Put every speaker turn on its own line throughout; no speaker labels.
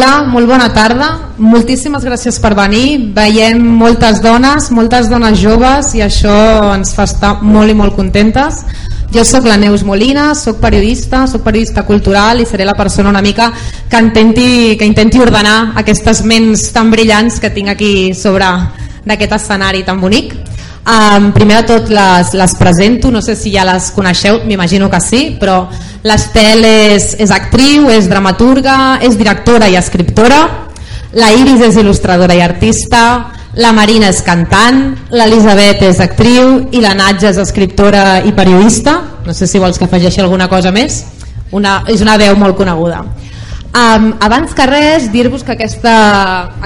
Hola, molt bona tarda. Moltíssimes gràcies per venir. Veiem moltes dones, moltes dones joves i això ens fa estar molt i molt contentes. Jo sóc la Neus Molina, sóc periodista, sóc periodista cultural i seré la persona una mica que intenti, que intenti ordenar aquestes ments tan brillants que tinc aquí sobre d'aquest escenari tan bonic. Um, primer de tot les, les presento, no sé si ja les coneixeu, m'imagino que sí, però l'Estel és, és actriu, és dramaturga, és directora i escriptora, la Iris és il·lustradora i artista, la Marina és cantant, l'Elisabet és actriu. I la Natja és escriptora i periodista, no sé si vols que afegeixi alguna cosa més, una, és una veu molt coneguda. Um, abans que res, dir-vos que aquesta,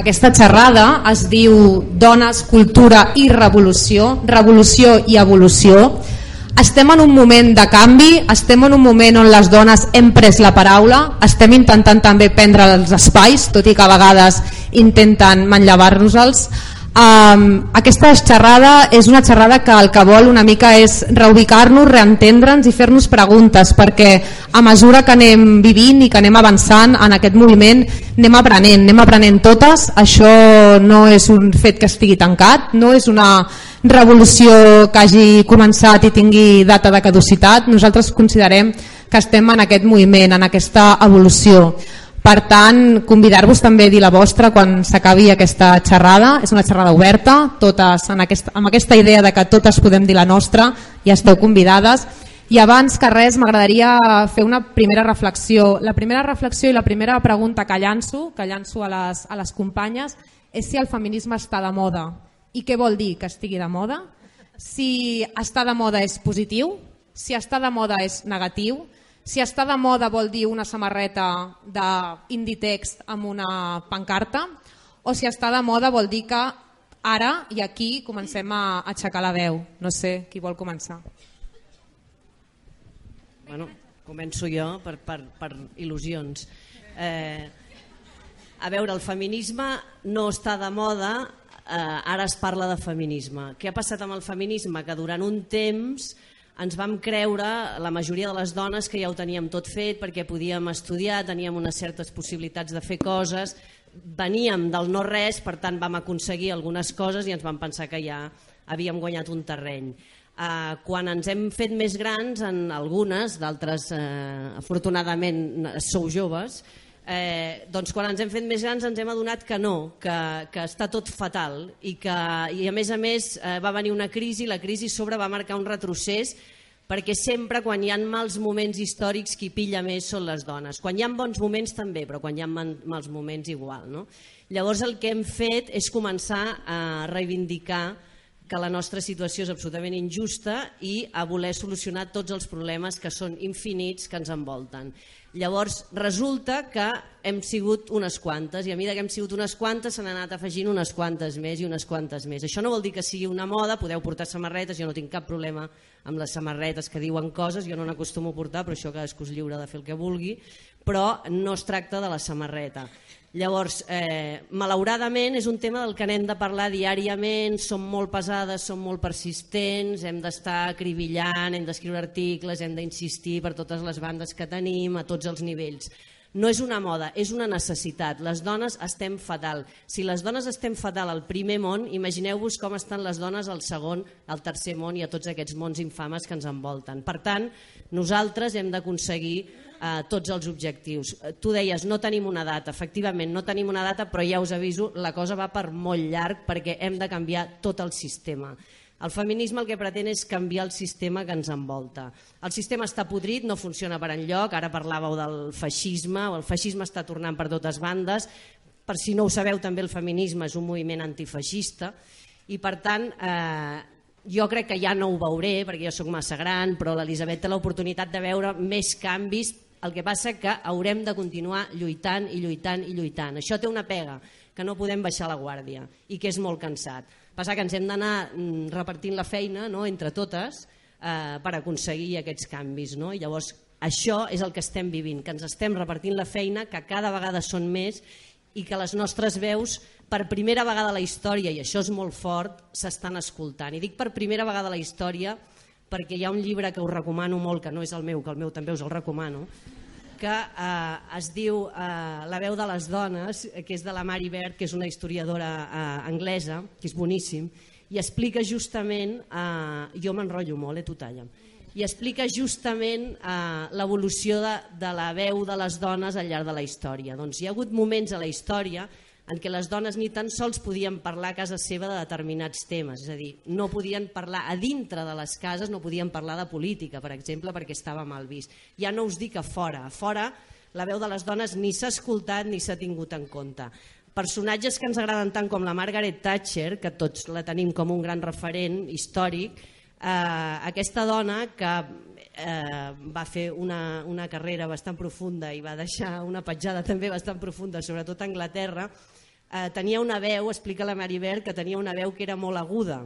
aquesta xerrada es diu Dones, Cultura i Revolució, Revolució i Evolució. Estem en un moment de canvi, estem en un moment on les dones hem pres la paraula, estem intentant també prendre els espais, tot i que a vegades intenten manllevar-nos-els. Um, aquesta xerrada és una xerrada que el que vol una mica és reubicar-nos, reentendre'ns i fer-nos preguntes perquè a mesura que anem vivint i que anem avançant en aquest moviment anem aprenent, anem aprenent totes. Això no és un fet que estigui tancat no és una revolució que hagi començat i tingui data de caducitat. Nosaltres considerem que estem en aquest moviment, en aquesta evolució per tant, convidar-vos també a dir la vostra quan s'acabi aquesta xerrada. És una xerrada oberta, totes en aquesta, amb aquesta idea de que totes podem dir la nostra i esteu convidades. I abans que res m'agradaria fer una primera reflexió. La primera reflexió i la primera pregunta que llanço, que llanço a les, a les companyes, és si el feminisme està de moda. I què vol dir que estigui de moda? Si està de moda és positiu, si està de moda és negatiu, si està de moda vol dir una samarreta d'Inditext amb una pancarta o si està de moda vol dir que ara i aquí comencem a aixecar la veu. No sé qui vol començar.
Bueno, començo jo per, per, per il·lusions. Eh, a veure, el feminisme no està de moda, eh, ara es parla de feminisme. Què ha passat amb el feminisme? Que durant un temps ens vam creure, la majoria de les dones, que ja ho teníem tot fet perquè podíem estudiar, teníem unes certes possibilitats de fer coses, veníem del no-res, per tant vam aconseguir algunes coses i ens vam pensar que ja havíem guanyat un terreny. Uh, quan ens hem fet més grans, en algunes, d'altres uh, afortunadament sou joves, eh, doncs quan ens hem fet més grans ens hem adonat que no, que, que està tot fatal i que i a més a més eh, va venir una crisi, la crisi sobre va marcar un retrocés perquè sempre quan hi ha mals moments històrics qui pilla més són les dones. Quan hi ha bons moments també, però quan hi ha mals moments igual. No? Llavors el que hem fet és començar a reivindicar que la nostra situació és absolutament injusta i a voler solucionar tots els problemes que són infinits que ens envolten. Llavors resulta que hem sigut unes quantes i a mesura que hem sigut unes quantes s'han anat afegint unes quantes més i unes quantes més. Això no vol dir que sigui una moda, podeu portar samarretes, jo no tinc cap problema amb les samarretes que diuen coses, jo no n'acostumo a portar, però això cadascú és lliure de fer el que vulgui, però no es tracta de la samarreta. Llavors, eh, malauradament és un tema del que n'hem de parlar diàriament, som molt pesades, som molt persistents, hem d'estar acribillant, hem d'escriure articles, hem d'insistir per totes les bandes que tenim, a tots els nivells. No és una moda, és una necessitat. Les dones estem fatal. Si les dones estem fatal al primer món, imagineu-vos com estan les dones al segon, al tercer món i a tots aquests mons infames que ens envolten. Per tant, nosaltres hem d'aconseguir eh, tots els objectius. Eh, tu deies, no tenim una data, efectivament no tenim una data, però ja us aviso, la cosa va per molt llarg perquè hem de canviar tot el sistema. El feminisme el que pretén és canviar el sistema que ens envolta. El sistema està podrit, no funciona per enlloc, ara parlàveu del feixisme, el feixisme està tornant per totes bandes, per si no ho sabeu també el feminisme és un moviment antifeixista i per tant eh, jo crec que ja no ho veuré perquè jo sóc massa gran, però l'Elisabet té l'oportunitat de veure més canvis El que passa que haurem de continuar lluitant i lluitant i lluitant. Això té una pega, que no podem baixar la guàrdia i que és molt cansat. Passa que ens hem d'anar mm, repartint la feina no, entre totes eh, per aconseguir aquests canvis. No? I llavors això és el que estem vivint, que ens estem repartint la feina, que cada vegada són més i que les nostres veus per primera vegada a la història, i això és molt fort, s'estan escoltant. I dic per primera vegada a la història perquè hi ha un llibre que us recomano molt, que no és el meu, que el meu també us el recomano, que eh, es diu eh, La veu de les dones, que és de la Mary Bird, que és una historiadora eh, anglesa, que és boníssim, i explica justament, eh, jo m'enrotllo molt, eh, tu talla, i explica justament eh, l'evolució de, de la veu de les dones al llarg de la història. Doncs hi ha hagut moments a la història en què les dones ni tan sols podien parlar a casa seva de determinats temes, és a dir, no podien parlar a dintre de les cases, no podien parlar de política, per exemple, perquè estava mal vist. Ja no us dic a fora, a fora la veu de les dones ni s'ha escoltat ni s'ha tingut en compte. Personatges que ens agraden tant com la Margaret Thatcher, que tots la tenim com un gran referent històric, eh, aquesta dona que eh, va fer una, una carrera bastant profunda i va deixar una petjada també bastant profunda, sobretot a Anglaterra, eh, tenia una veu, explica la Maribert, que tenia una veu que era molt aguda.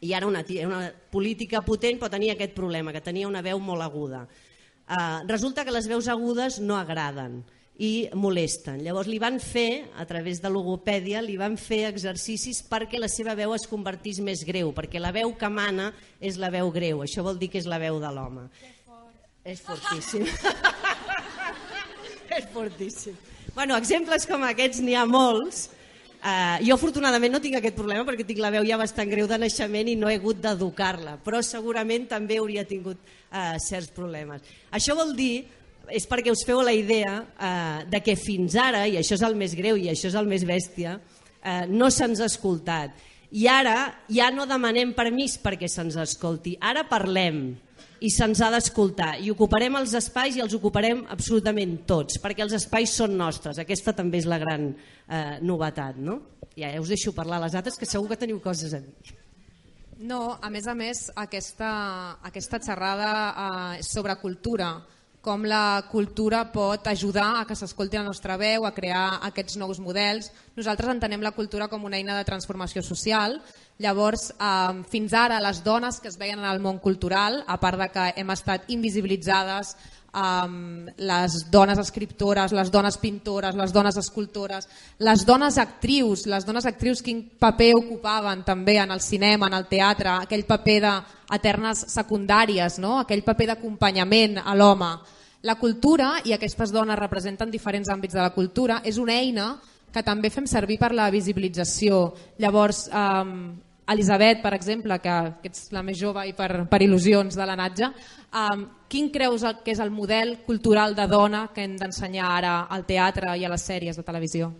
I ara una, era una política potent, però tenia aquest problema, que tenia una veu molt aguda. Eh, resulta que les veus agudes no agraden i molesten. Llavors li van fer, a través de logopèdia, li van fer exercicis perquè la seva veu es convertís més greu, perquè la veu que mana és la veu greu, això vol dir que és la veu de l'home. És fortíssim. és fortíssim. Bueno, exemples com aquests n'hi ha molts. Uh, jo afortunadament no tinc aquest problema perquè tinc la veu ja bastant greu de naixement i no he hagut d'educar-la, però segurament també hauria tingut uh, certs problemes. Això vol dir és perquè us feu la idea eh, de que fins ara, i això és el més greu i això és el més bèstia, eh, no se'ns ha escoltat. I ara ja no demanem permís perquè se'ns escolti, ara parlem i se'ns ha d'escoltar. I ocuparem els espais i els ocuparem absolutament tots perquè els espais són nostres. Aquesta també és la gran eh, novetat no? ja us deixo parlar les altres que segur que teniu coses a dir.
No, a més a més aquesta, aquesta xerrada eh, sobre cultura com la cultura pot ajudar a que s'escolti la nostra veu, a crear aquests nous models. Nosaltres entenem la cultura com una eina de transformació social. Llavors, eh, fins ara les dones que es veien en el món cultural, a part de que hem estat invisibilitzades, eh, les dones escriptores, les dones pintores, les dones escultores, les dones actrius, les dones actrius quin paper ocupaven també en el cinema, en el teatre, aquell paper d'eternes secundàries, no? aquell paper d'acompanyament a l'home. La cultura, i aquestes dones representen diferents àmbits de la cultura, és una eina que també fem servir per la visibilització. Llavors, eh, Elisabet, per exemple, que, que ets la més jove i per, per il·lusions de l'anatge, um, quin creus que és el model cultural de dona que hem d'ensenyar ara al teatre i a les sèries de televisió?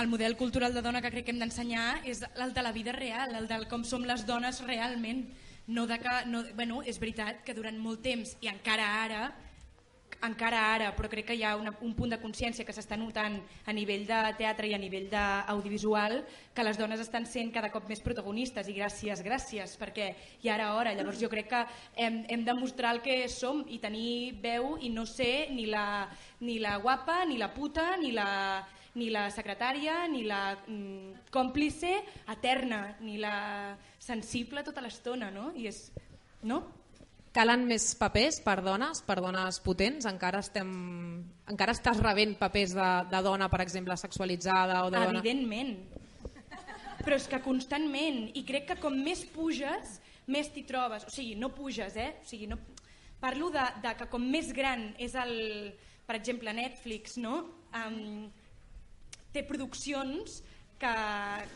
El model cultural de dona que crec que hem d'ensenyar és el de la vida real, el de com som les dones realment. No de que, no, bueno, és veritat que durant molt temps i encara ara encara ara, però crec que hi ha una, un punt de consciència que s'està notant a nivell de teatre i a nivell d'audiovisual que les dones estan sent cada cop més protagonistes i gràcies, gràcies, perquè hi ara hora. Llavors jo crec que hem, hem de mostrar el que som i tenir veu i no ser ni la, ni la guapa, ni la puta, ni la, ni la secretària, ni la mm, còmplice eterna, ni la sensible tota l'estona, no? I és, no?
Calen més papers per dones, per dones potents? Encara, estem, encara estàs rebent papers de, de dona, per exemple, sexualitzada? O de dona...
Evidentment. Però és que constantment. I crec que com més puges, més t'hi trobes. O sigui, no puges, eh? O sigui, no... Parlo de, de que com més gran és el... Per exemple, Netflix, no? Um, té produccions que,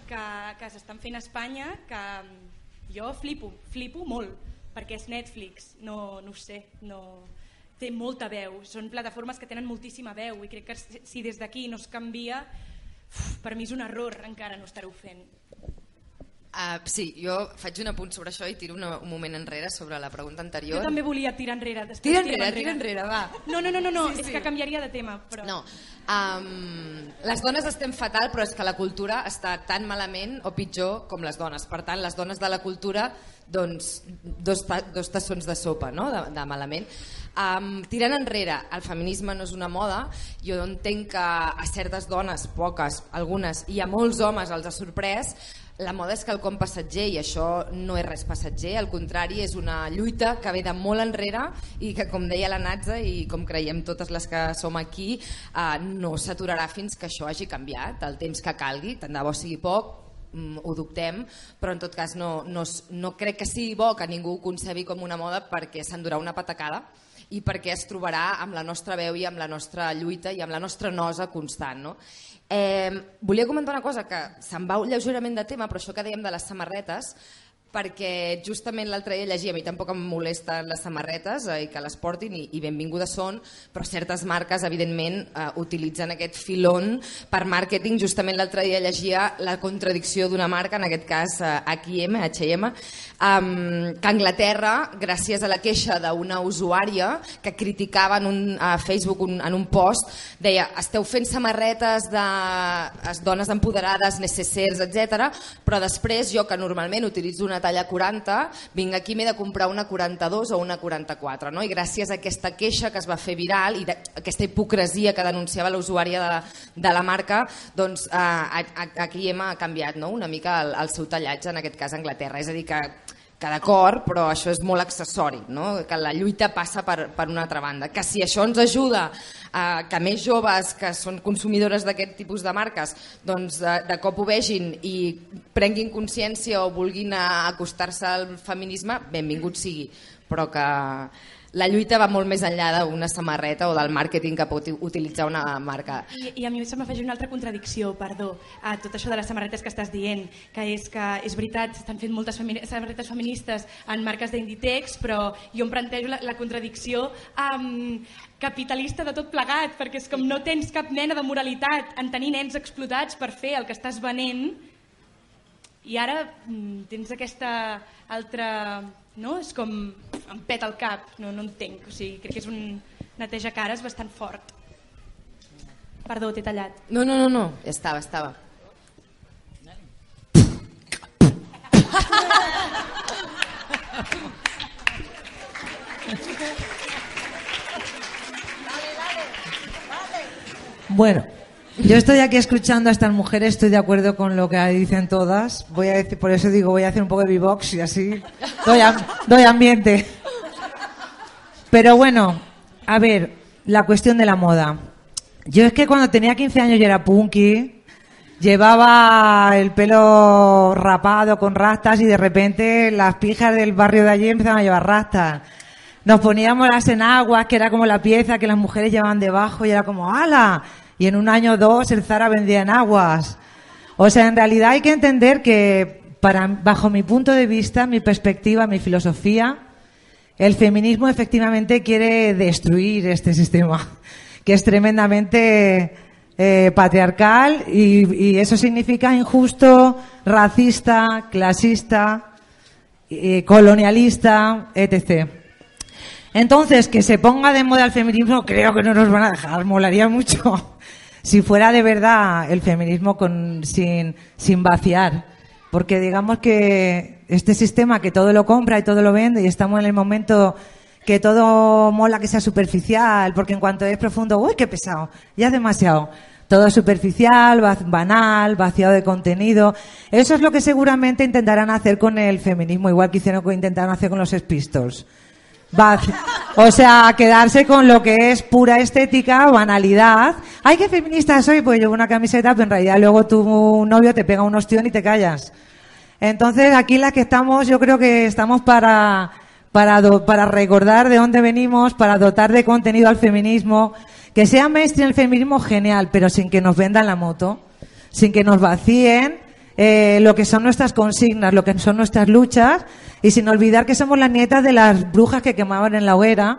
que, que s'estan fent a Espanya que jo flipo, flipo molt perquè és Netflix, no, no ho sé, no, té molta veu, són plataformes que tenen moltíssima veu i crec que si des d'aquí no es canvia, per mi és un error encara no estar-ho fent.
Uh, sí, jo faig un apunt sobre això i tiro una, un moment enrere sobre la pregunta
Jo
anterior.
també volia tirar enrere. Després
Tira
tirem
enrere, tira enrere, va.
No, no, no, no, no
Sí,
és
sí.
que canviaria de tema. Però...
No, um, les dones estem fatal, però és que la cultura està tan malament o pitjor com les dones. Per tant, les dones de la cultura, doncs, dos, ta dos tassons de sopa, no?, de, de malament. Um, tirant enrere, el feminisme no és una moda, jo entenc que a certes dones, poques, algunes, i a molts homes els ha sorprès, la moda és quelcom passatger i això no és res passatger, al contrari és una lluita que ve de molt enrere i que com deia la Natza i com creiem totes les que som aquí eh, no s'aturarà fins que això hagi canviat el temps que calgui, tant de bo sigui poc mm, ho dubtem, però en tot cas no, no, no crec que sigui bo que ningú ho concebi com una moda perquè s'endurà una patacada i perquè es trobarà amb la nostra veu i amb la nostra lluita i amb la nostra nosa constant. No? Eh, volia comentar una cosa que se'n va lleugerament de tema, però això que dèiem de les samarretes, perquè justament l'altre dia llegia, a mi tampoc em molesten les samarretes eh, i que les portin i, i benvingudes són, però certes marques evidentment eh, utilitzen aquest filon per màrqueting, justament l'altre dia llegia la contradicció d'una marca, en aquest cas eh, H&M, H&M, um, que Anglaterra, gràcies a la queixa d'una usuària que criticava en un, a Facebook un, en un post, deia, esteu fent samarretes de es- dones empoderades, necessers, etc. però després jo que normalment utilitzo una talla 40, vinc aquí m'he de comprar una 42 o una 44, no? i gràcies a aquesta queixa que es va fer viral i de, aquesta hipocresia que denunciava la usuària de la, de la marca, doncs eh, aquí hem canviat no? una mica el, el seu tallatge, en aquest cas a Anglaterra, és a dir que que d'acord, però això és molt accessori, no? que la lluita passa per, per una altra banda. Que si això ens ajuda a que més joves que són consumidores d'aquest tipus de marques doncs de, de cop ho vegin i prenguin consciència o vulguin acostar-se al feminisme, benvingut sigui, però que la lluita va molt més enllà d'una samarreta o del màrqueting que pot utilitzar una marca.
I, I a mi se m'afegeix una altra contradicció, perdó, a tot això de les samarretes que estàs dient, que és que és veritat, s'estan fent moltes femini samarretes feministes en marques d'Inditex, però jo em plantejo la, la contradicció um, capitalista de tot plegat, perquè és com no tens cap mena de moralitat en tenir nens explotats per fer el que estàs venent, i ara mm, tens aquesta altra... No? És com... em peta el cap, no, no entenc. O sigui, crec que és un neteja cares bastant fort. Perdó, t'he tallat.
No, no, no, no, estava, estava.
Bueno, yo estoy aquí escuchando a estas mujeres, estoy de acuerdo con lo que dicen todas. Voy a decir, por eso digo, voy a hacer un poco de beatbox y así doy ambiente. Pero bueno, a ver, la cuestión de la moda. Yo es que cuando tenía 15 años yo era punky, llevaba el pelo rapado con rastas y de repente las pijas del barrio de allí empezaban a llevar rastas. Nos poníamos las enaguas, que era como la pieza que las mujeres llevaban debajo y era como ¡ala! Y en un año o dos el Zara vendía enaguas. O sea, en realidad hay que entender que para, bajo mi punto de vista, mi perspectiva, mi filosofía, el feminismo efectivamente quiere destruir este sistema, que es tremendamente eh, patriarcal y, y eso significa injusto, racista, clasista, eh, colonialista, etc. Entonces, que se ponga de moda el feminismo, creo que no nos van a dejar, molaría mucho. Si fuera de verdad el feminismo con, sin, sin vaciar. Porque digamos que este sistema que todo lo compra y todo lo vende y estamos en el momento que todo mola que sea superficial, porque en cuanto es profundo, uy, qué pesado, ya es demasiado. Todo es superficial, banal, vaciado de contenido. Eso es lo que seguramente intentarán hacer con el feminismo, igual que hicieron que intentaron hacer con los Sex Vac- O sea, quedarse con lo que es pura estética, banalidad. Ay, qué feminista soy, pues llevo una camiseta, pero en realidad luego tu novio te pega un ostión y te callas. Entonces, aquí las que estamos, yo creo que estamos para, para, para recordar de dónde venimos, para dotar de contenido al feminismo. Que sea mainstream el feminismo, genial, pero sin que nos vendan la moto, sin que nos vacíen eh, lo que son nuestras consignas, lo que son nuestras luchas, y sin olvidar que somos las nietas de las brujas que quemaban en la hoguera,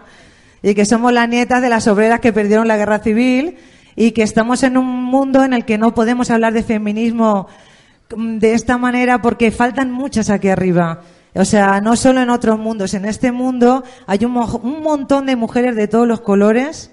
y que somos las nietas de las obreras que perdieron la guerra civil, y que estamos en un mundo en el que no podemos hablar de feminismo mm, de esta manera porque faltan muchas aquí arriba. O sea, no solo en otros mundos, en este mundo hay un, mo- un montón de mujeres de todos los colores,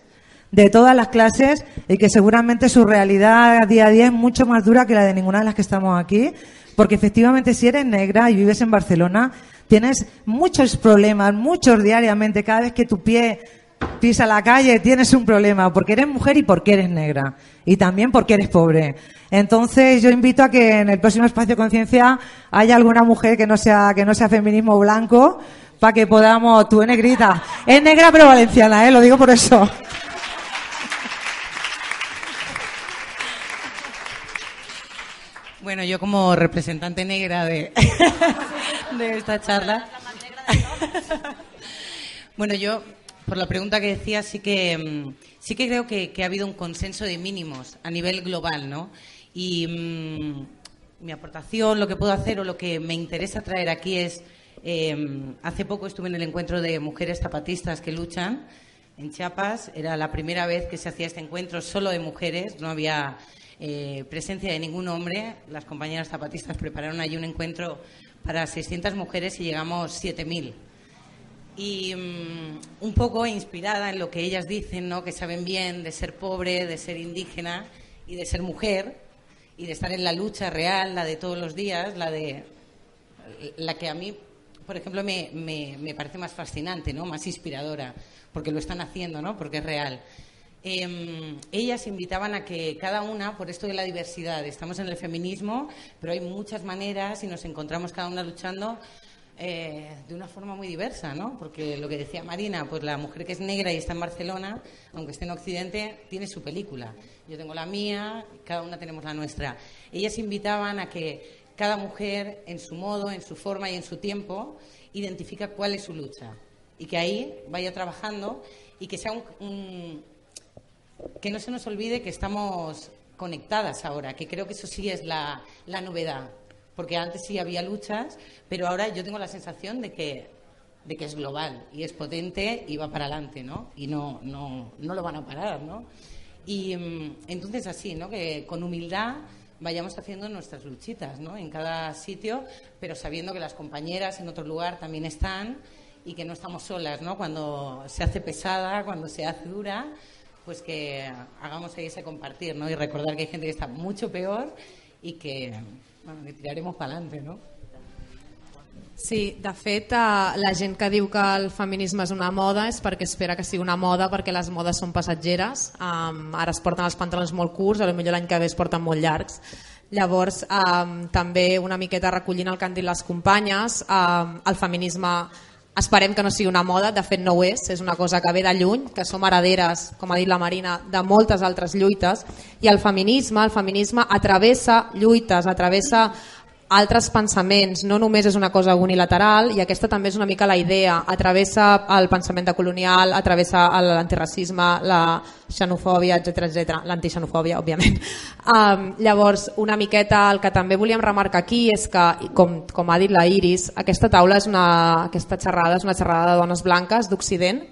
de todas las clases, y que seguramente su realidad día a día es mucho más dura que la de ninguna de las que estamos aquí, porque efectivamente si eres negra y vives en Barcelona, tienes muchos problemas, muchos diariamente, cada vez que tu pie pisa la calle tienes un problema, porque eres mujer y porque eres negra, y también porque eres pobre. Entonces yo invito a que en el próximo espacio conciencia haya alguna mujer que no sea que no sea feminismo blanco para que podamos tú es negrita. Es negra pero valenciana eh lo digo por eso
Bueno, yo como representante negra de, de esta charla. bueno, yo, por la pregunta que decía, sí que, mm, sí que creo que, que ha habido un consenso de mínimos a nivel global, ¿no? Y mm, mi aportación, lo que puedo hacer o lo que me interesa traer aquí es, eh, hace poco estuve en el encuentro de mujeres zapatistas que luchan en Chiapas. Era la primera vez que se hacía este encuentro solo de mujeres, no había eh, presencia de ningún hombre. Las compañeras zapatistas prepararon allí un encuentro para 600 mujeres y llegamos 7.000. Y mm, un poco inspirada en lo que ellas dicen, ¿no? que saben bien de ser pobre, de ser indígena y de ser mujer y de estar en la lucha real, la de todos los días, la de la que a mí, por ejemplo, me, me- me parece más fascinante, ¿no? más inspiradora, porque lo están haciendo, ¿no? porque es real. Eh, ellas invitaban a que cada una, por esto de la diversidad, estamos en el feminismo, pero hay muchas maneras y nos encontramos cada una luchando eh, de una forma muy diversa, ¿no? Porque lo que decía Marina, pues la mujer que es negra y está en Barcelona, aunque esté en Occidente, tiene su película. Yo tengo la mía, cada una tenemos la nuestra. Ellas invitaban a que cada mujer, en su modo, en su forma y en su tiempo, identifica cuál es su lucha y que ahí vaya trabajando y que sea un, que no se nos olvide que estamos conectadas ahora, que creo que eso sí es la, la novedad, porque antes sí había luchas, pero ahora yo tengo la sensación de que, de que es global y es potente y va para adelante, ¿no? Y no, no, no lo van a parar, ¿no? Y mm, entonces así, ¿no? Que con humildad vayamos haciendo nuestras luchitas, ¿no? En cada sitio, pero sabiendo que las compañeras en otro lugar también están y que no estamos solas, ¿no? Cuando se hace pesada, cuando se hace dura, pues que hagamos ahí ese compartir, ¿no? Y recordar que hay gente que está mucho peor y que, bueno, que tiraremos para adelante, ¿no?
Sí, de fet, la gent que diu que el feminisme és una moda és perquè espera que sigui una moda perquè les modes són passatgeres. Um, ara es porten els pantalons molt curts, a lo millor l'any que ve es porten molt llargs. Llavors, um, també una miqueta recollint el que han dit les companyes, um, el feminisme esperem que no sigui una moda, de fet no ho és, és una cosa que ve de lluny, que som herederes, com ha dit la Marina, de moltes altres lluites, i el feminisme, el feminisme atravessa lluites, atravessa altres pensaments, no només és una cosa unilateral i aquesta també és una mica la idea, atravessa el pensament de colonial, atravessa l'antiracisme, la xenofòbia, etc etc, l'antixenofòbia, òbviament. Um, llavors, una miqueta el que també volíem remarcar aquí és que, com, com ha dit la Iris, aquesta taula és una, aquesta xerrada és una xerrada de dones blanques d'Occident,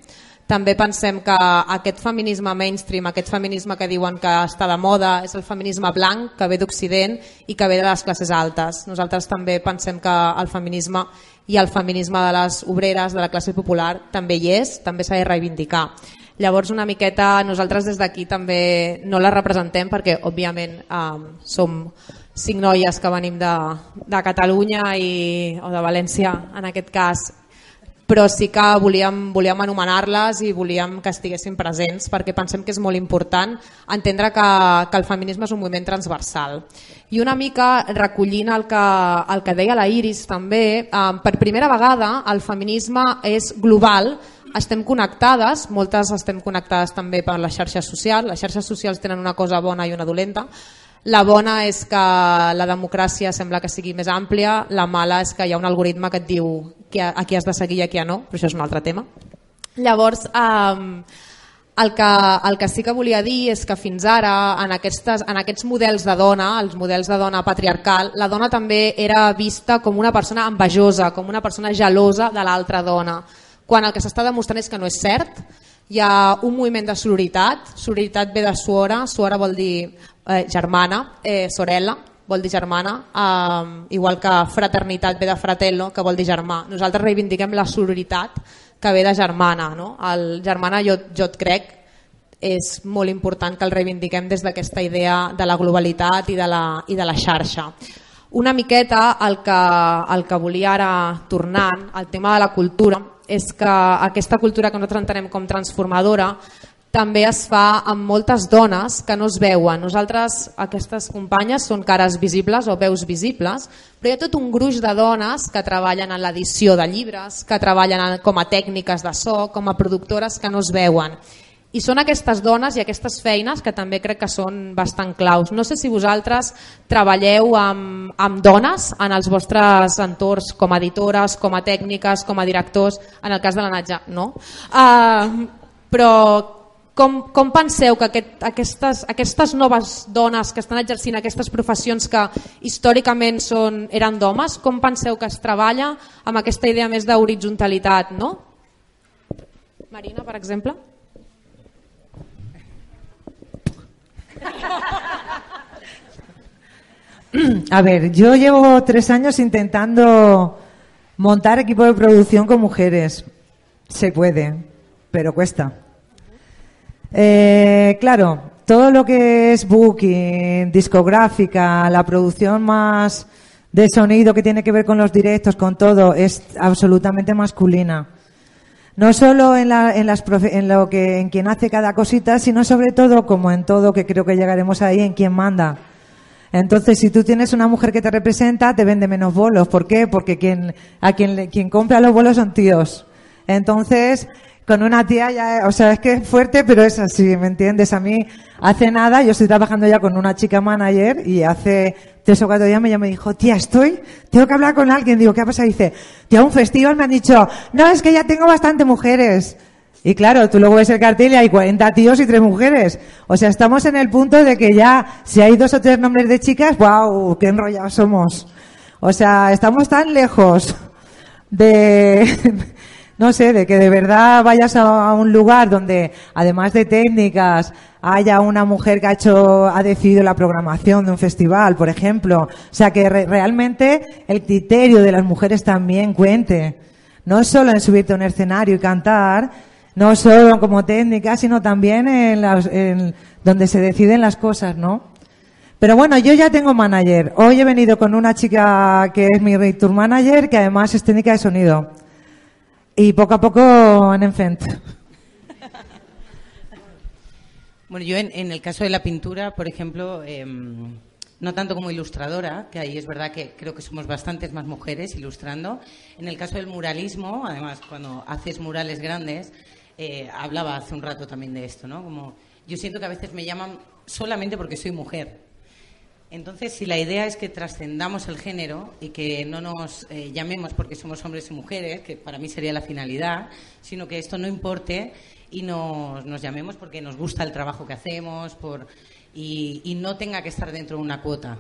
també pensem que aquest feminisme mainstream, aquest feminisme que diuen que està de moda, és el feminisme blanc que ve d'Occident i que ve de les classes altes. Nosaltres també pensem que el feminisme i el feminisme de les obreres, de la classe popular, també hi és, també s'ha de reivindicar. Llavors, una miqueta, nosaltres des d'aquí també no la representem perquè, òbviament, eh, som cinc noies que venim de, de Catalunya i, o de València, en aquest cas, però sí que volíem, volíem anomenar-les i volíem que estiguessin presents perquè pensem que és molt important entendre que, que el feminisme és un moviment transversal. I una mica recollint el que, el que deia la Iris també, eh, per primera vegada el feminisme és global, estem connectades, moltes estem connectades també per les xarxes socials, les xarxes socials tenen una cosa bona i una dolenta, la bona és que la democràcia sembla que sigui més àmplia, la mala és que hi ha un algoritme que et diu a qui has de seguir i a qui no, però això és un altre tema. Llavors, eh, el, que, el que sí que volia dir és que fins ara, en, aquestes, en aquests models de dona, els models de dona patriarcal, la dona també era vista com una persona envejosa, com una persona gelosa de l'altra dona, quan el que s'està demostrant és que no és cert, hi ha un moviment de sororitat, sororitat ve de suora, suora vol dir eh, germana, eh, sorella vol dir germana, eh, igual que fraternitat ve de fratello, que vol dir germà. Nosaltres reivindiquem la sororitat que ve de germana. No? El germana jo, jo et crec és molt important que el reivindiquem des d'aquesta idea de la globalitat i de la, i de la xarxa. Una miqueta el que, el que volia ara tornant al tema de la cultura és que aquesta cultura que nosaltres entenem com transformadora també es fa amb moltes dones que no es veuen. Nosaltres, aquestes companyes, són cares visibles o veus visibles, però hi ha tot un gruix de dones que treballen en l'edició de llibres, que treballen en, com a tècniques de so, com a productores que no es veuen. I són aquestes dones i aquestes feines que també crec que són bastant claus. No sé si vosaltres treballeu amb, amb dones en els vostres entorns com a editores, com a tècniques, com a directors, en el cas de la Natja, no? Uh, però com, com penseu que aquest, aquestes, aquestes noves dones que estan exercint aquestes professions que històricament són, eren d'homes, com penseu que es treballa amb aquesta idea més d'horitzontalitat? No? Marina, per exemple?
A ver, yo llevo tres años intentando montar equipo de producción con mujeres. Se puede, pero cuesta. Eh, claro, todo lo que es booking, discográfica, la producción más de sonido que tiene que ver con los directos, con todo, es absolutamente masculina. No solo en, la, en, las en lo que en quien hace cada cosita, sino sobre todo, como en todo, que creo que llegaremos ahí, en quien manda. Entonces, si tú tienes una mujer que te representa, te vende menos bolos. ¿Por qué? Porque quien, a quien, quien compra los bolos son tíos. Entonces, con una tía ya, o sea, es que es fuerte, pero es así, ¿me entiendes? A mí, hace nada, yo estoy trabajando ya con una chica manager y hace tres o cuatro días me llamó y dijo, tía, estoy, tengo que hablar con alguien. Digo, ¿qué ha pasado? Y dice, tía, un festival me han dicho, no, es que ya tengo bastante mujeres. Y claro, tú luego ves el cartel y hay 40 tíos y tres mujeres. O sea, estamos en el punto de que ya, si hay dos o tres nombres de chicas, wow, qué enrollados somos. O sea, estamos tan lejos de, no sé, de que de verdad vayas a un lugar donde, además de técnicas, haya una mujer que ha hecho, ha decidido la programación de un festival, por ejemplo. O sea, que re- realmente el criterio de las mujeres también cuente. No solo en subirte a un escenario y cantar, no solo como técnica, sino también en, las, en donde se deciden las cosas, ¿no? Pero bueno, yo ya tengo manager. Hoy he venido con una chica que es mi tour manager, que además es técnica de sonido. Y poco a poco en enfrente.
Bueno, yo en, en el caso de la pintura, por ejemplo, em, no tanto como ilustradora, que ahí es verdad que creo que somos bastantes más mujeres ilustrando. En el caso del muralismo, además, cuando haces murales grandes, eh, hablaba hace un rato también de esto, ¿no? Como yo siento que a veces me llaman solamente porque soy mujer. Entonces, si la idea es que trascendamos el género y que no nos eh, llamemos porque somos hombres y mujeres, que para mí sería la finalidad, sino que esto no importe y nos, nos llamemos porque nos gusta el trabajo que hacemos por, y, y no tenga que estar dentro de una cuota.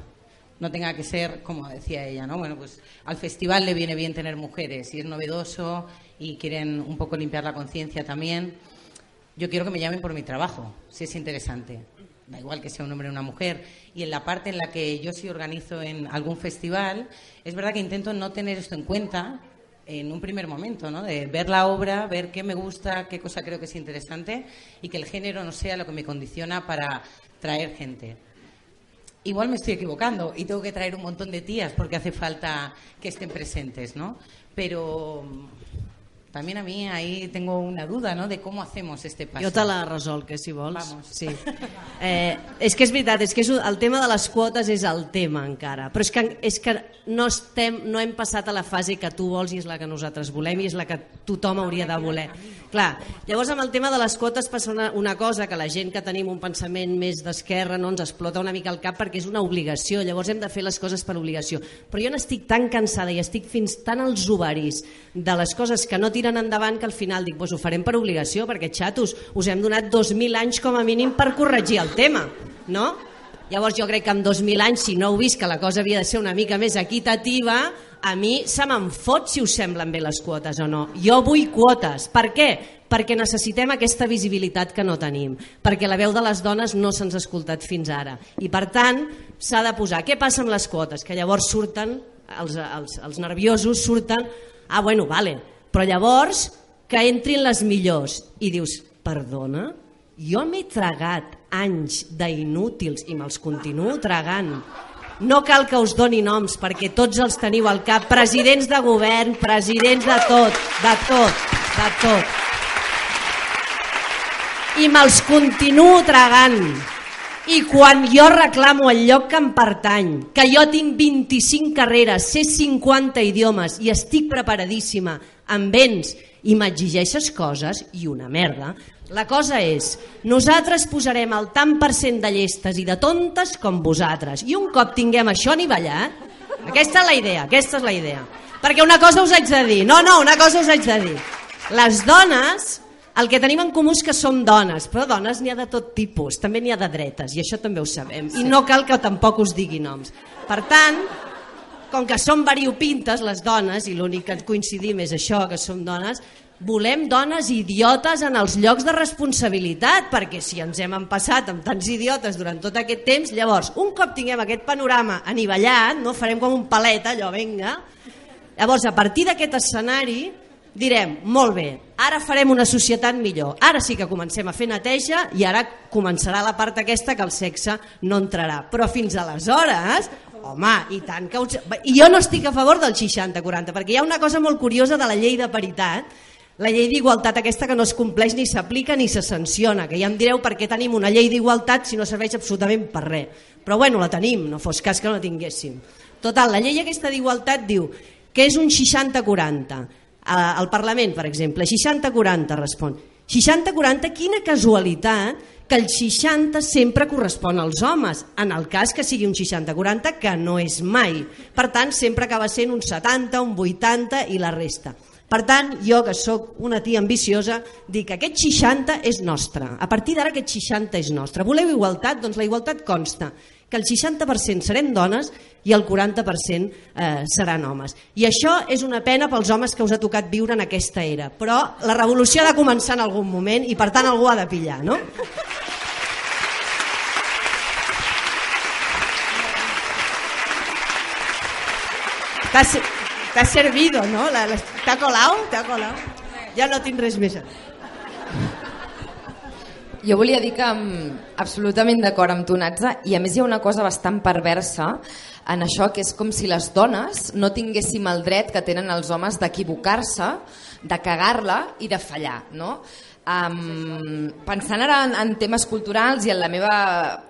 No tenga que ser, como decía ella, ¿no? Bueno, pues al festival le viene bien tener mujeres y es novedoso y quieren un poco limpiar la conciencia también. Yo quiero que me llamen por mi trabajo, si es interesante. Da igual que sea un hombre o una mujer. Y en la parte en la que yo sí organizo en algún festival, es verdad que intento no tener esto en cuenta en un primer momento, ¿no? De ver la obra, ver qué me gusta, qué cosa creo que es interesante y que el género no sea lo que me condiciona para traer gente. Igual me estoy equivocando y tengo que traer un montón de tías porque hace falta que estén presentes, ¿no? Pero también a mí ahí tengo una duda, ¿no? De cómo hacemos este paso.
Jo te la resolc, que si vols.
Vamos.
Sí. Eh, és que és veritat, és que és, un- el tema de les quotes és el tema encara, però és que, és que no, estem, no hem passat a la fase que tu vols i és la que nosaltres volem i és la que tothom hauria de voler. Clar, llavors amb el tema de les quotes passa una, una cosa que la gent que tenim un pensament més d'esquerra no ens explota una mica el cap perquè és una obligació, llavors hem de fer les coses per obligació. Però jo n'estic tan cansada i estic fins tan als ovaris de les coses que no tiren endavant que al final dic, pues ho farem per obligació perquè xatos, us hem donat 2.000 anys com a mínim per corregir el tema, no? Llavors jo crec que en 2.000 anys, si no heu vist que la cosa havia de ser una mica més equitativa, a mi se me'n fot si us semblen bé les quotes o no. Jo vull quotes. Per què? Perquè necessitem aquesta visibilitat que no tenim, perquè la veu de les dones no se'ns ha escoltat fins ara. I per tant, s'ha de posar. Què passa amb les quotes? Que llavors surten, els, els, els nerviosos surten, ah, bueno, vale, però llavors que entrin les millors. I dius, perdona, jo m'he tragat anys d'inútils i me'ls continuo tragant. No cal que us doni noms perquè tots els teniu al cap, presidents de govern, presidents de tot, de tot, de tot. I me'ls continuo tragant. I quan jo reclamo el lloc que em pertany, que jo tinc 25 carreres, sé 50 idiomes i estic preparadíssima, em vens i m'exigeixes coses i una merda, la cosa és, nosaltres posarem el tant per cent de llestes i de tontes com vosaltres. I un cop tinguem això anivellat, aquesta és la idea, aquesta és la idea. Perquè una cosa us haig de dir, no, no, una cosa us haig de dir. Les dones, el que tenim en comú és que som dones, però dones n'hi ha de tot tipus, també n'hi ha de dretes, i això també ho sabem. I no cal que tampoc us digui noms. Per tant, com que som variopintes les dones, i l'únic que coincidim és això, que som dones, volem dones idiotes en els llocs de responsabilitat, perquè si ens hem empassat amb tants idiotes durant tot aquest temps, llavors, un cop tinguem aquest panorama anivellat, no farem com un palet, allò, venga, llavors, a partir d'aquest escenari, direm, molt bé, ara farem una societat millor, ara sí que comencem a fer neteja i ara començarà la part aquesta que el sexe no entrarà, però fins aleshores Home, i tant que... Us... I jo no estic a favor del 60-40, perquè hi ha una cosa molt curiosa de la llei de paritat, la llei d'igualtat aquesta que no es compleix ni s'aplica ni se sanciona, que ja em direu per què tenim una llei d'igualtat si no serveix absolutament per res. Però bueno, la tenim, no fos cas que no la tinguéssim. Total, la llei aquesta d'igualtat diu que és un 60-40. Al Parlament, per exemple, 60-40 respon. 60-40, quina casualitat que el 60 sempre correspon als homes, en el cas que sigui un 60-40, que no és mai. Per tant, sempre acaba sent un 70, un 80 i la resta. Per tant, jo que sóc una tia ambiciosa, dic que aquest 60 és nostre. A partir d'ara aquest 60 és nostre. Voleu igualtat? Doncs la igualtat consta que el 60% serem dones i el 40% eh, seran homes. I això és una pena pels homes que us ha tocat viure en aquesta era. Però la revolució ha de començar en algun moment i per tant algú ha de pillar, no? T'ha servido, no? T'ha colado? T'ha colado? Ja no tinc res més.
Jo volia dir que absolutament d'acord amb tu, Natza, i a més hi ha una cosa bastant perversa en això, que és com si les dones no tinguéssim el dret que tenen els homes d'equivocar-se, de cagar-la i de fallar. No? Um, pensant ara en, en temes culturals i en la meva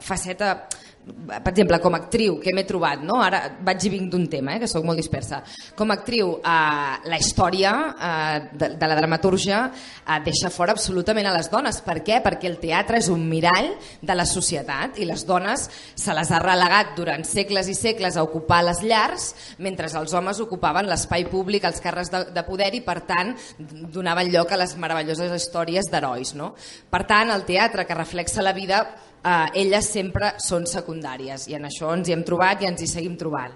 faceta per exemple, com a actriu, que m'he trobat, no? ara vaig i vinc d'un tema, eh, que sóc molt dispersa, com a actriu, eh, la història eh, de, de la dramatúrgia eh, deixa fora absolutament a les dones. Per què? Perquè el teatre és un mirall de la societat i les dones se les ha relegat durant segles i segles a ocupar les llars, mentre els homes ocupaven l'espai públic, els carres de, de poder i, per tant, donaven lloc a les meravelloses històries d'herois. No? Per tant, el teatre que reflexa la vida eh, elles sempre són secundàries i en això ens hi hem trobat i ens hi seguim trobant.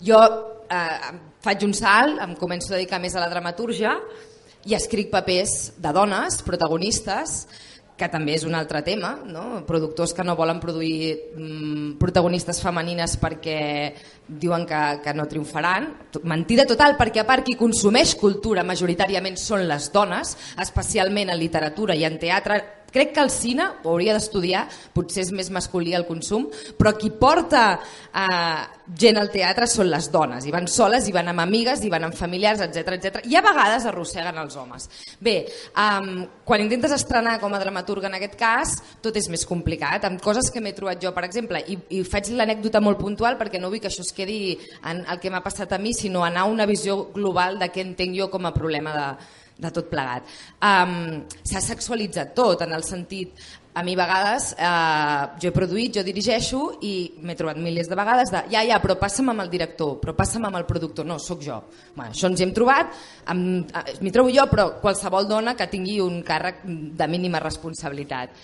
Jo eh, faig un salt, em començo a dedicar més a la dramatúrgia i escric papers de dones, protagonistes, que també és un altre tema, no? productors que no volen produir mm, protagonistes femenines perquè diuen que, que no triomfaran. Mentida total, perquè a part qui consumeix cultura majoritàriament són les dones, especialment en literatura i en teatre, Crec que el cine ho hauria d'estudiar, potser és més masculí el consum, però qui porta eh, gent al teatre són les dones, i van soles, i van amb amigues, i van amb familiars, etc etc. i a vegades arrosseguen els homes. Bé, um, quan intentes estrenar com a dramaturga en aquest cas, tot és més complicat, amb coses que m'he trobat jo, per exemple, i, i faig l'anècdota molt puntual perquè no vull que això es quedi en el que m'ha passat a mi, sinó anar a una visió global de què entenc jo com a problema de, de tot plegat. Um, S'ha sexualitzat tot, en el sentit, a mi a vegades, eh, jo he produït, jo dirigeixo i m'he trobat milers de vegades de ja, ja, però passa'm amb el director, però passa'm amb el productor, no, sóc jo. Bueno, això ens hem trobat, m'hi trobo jo, però qualsevol dona que tingui un càrrec de mínima responsabilitat.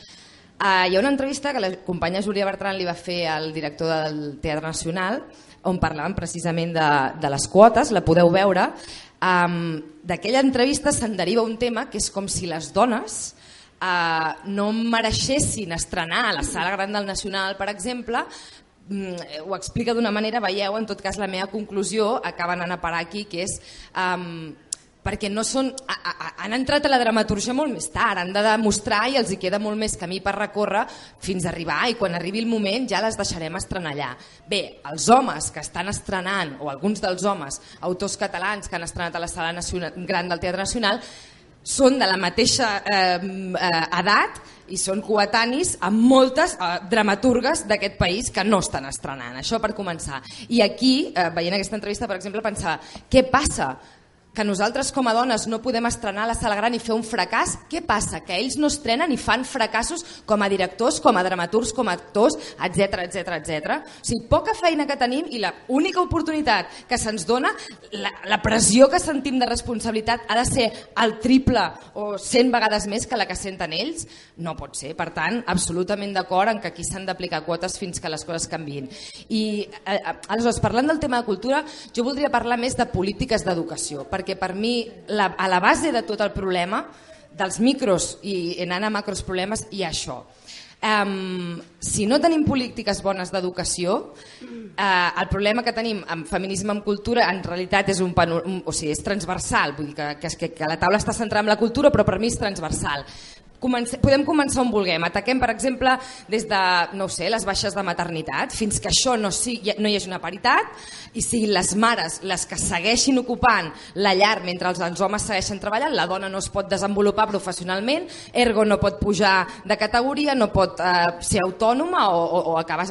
Uh, hi ha una entrevista que la companya Júlia Bertran li va fer al director del Teatre Nacional on parlaven precisament de, de les quotes, la podeu veure. Um, D'aquella entrevista se'n deriva un tema que és com si les dones uh, no mereixessin estrenar a la sala gran del Nacional, per exemple, mm, ho explica d'una manera, veieu, en tot cas la meva conclusió. Acaba anant a parar aquí, que és um, perquè no són, a, a, han entrat a la dramaturgia molt més tard, han de demostrar i els hi queda molt més camí per recórrer fins a arribar i quan arribi el moment ja les deixarem estrenar allà. Bé, els homes que estan estrenant, o alguns dels homes, autors catalans que han estrenat a la sala nacional, gran del Teatre Nacional, són de la mateixa eh, eh, edat i són coetanis amb moltes eh, dramaturgues d'aquest país que no estan estrenant. Això per començar. I aquí, eh, veient aquesta entrevista, per exemple, pensava, què passa que nosaltres com a dones no podem estrenar la sala gran i fer un fracàs, què passa? Que ells no estrenen i fan fracassos com a directors, com a dramaturgs, com a actors, etc etc etc. O sigui, poca feina que tenim i la única oportunitat que se'ns dona, la, la pressió que sentim de responsabilitat ha de ser el triple o 100 vegades més que la que senten ells? No pot ser. Per tant, absolutament d'acord en que aquí s'han d'aplicar quotes fins que les coses canvin. I eh, aleshores, parlant del tema de cultura, jo voldria parlar més de polítiques d'educació, perquè perquè per mi la, a la base de tot el problema, dels micros i anant a macros problemes, hi ha això. Um, si no tenim polítiques bones d'educació, uh, el problema que tenim amb feminisme en cultura en realitat és un, un o sigui, és transversal, vull dir que, que, que la taula està centrada en la cultura però per mi és transversal. Comencem, podem començar on vulguem. Ataquem, per exemple, des de no sé, les baixes de maternitat, fins que això no, sigui, no hi hagi una paritat i siguin les mares les que segueixin ocupant la llar mentre els, els homes segueixen treballant, la dona no es pot desenvolupar professionalment, ergo no pot pujar de categoria, no pot eh, ser autònoma o, o, o acabar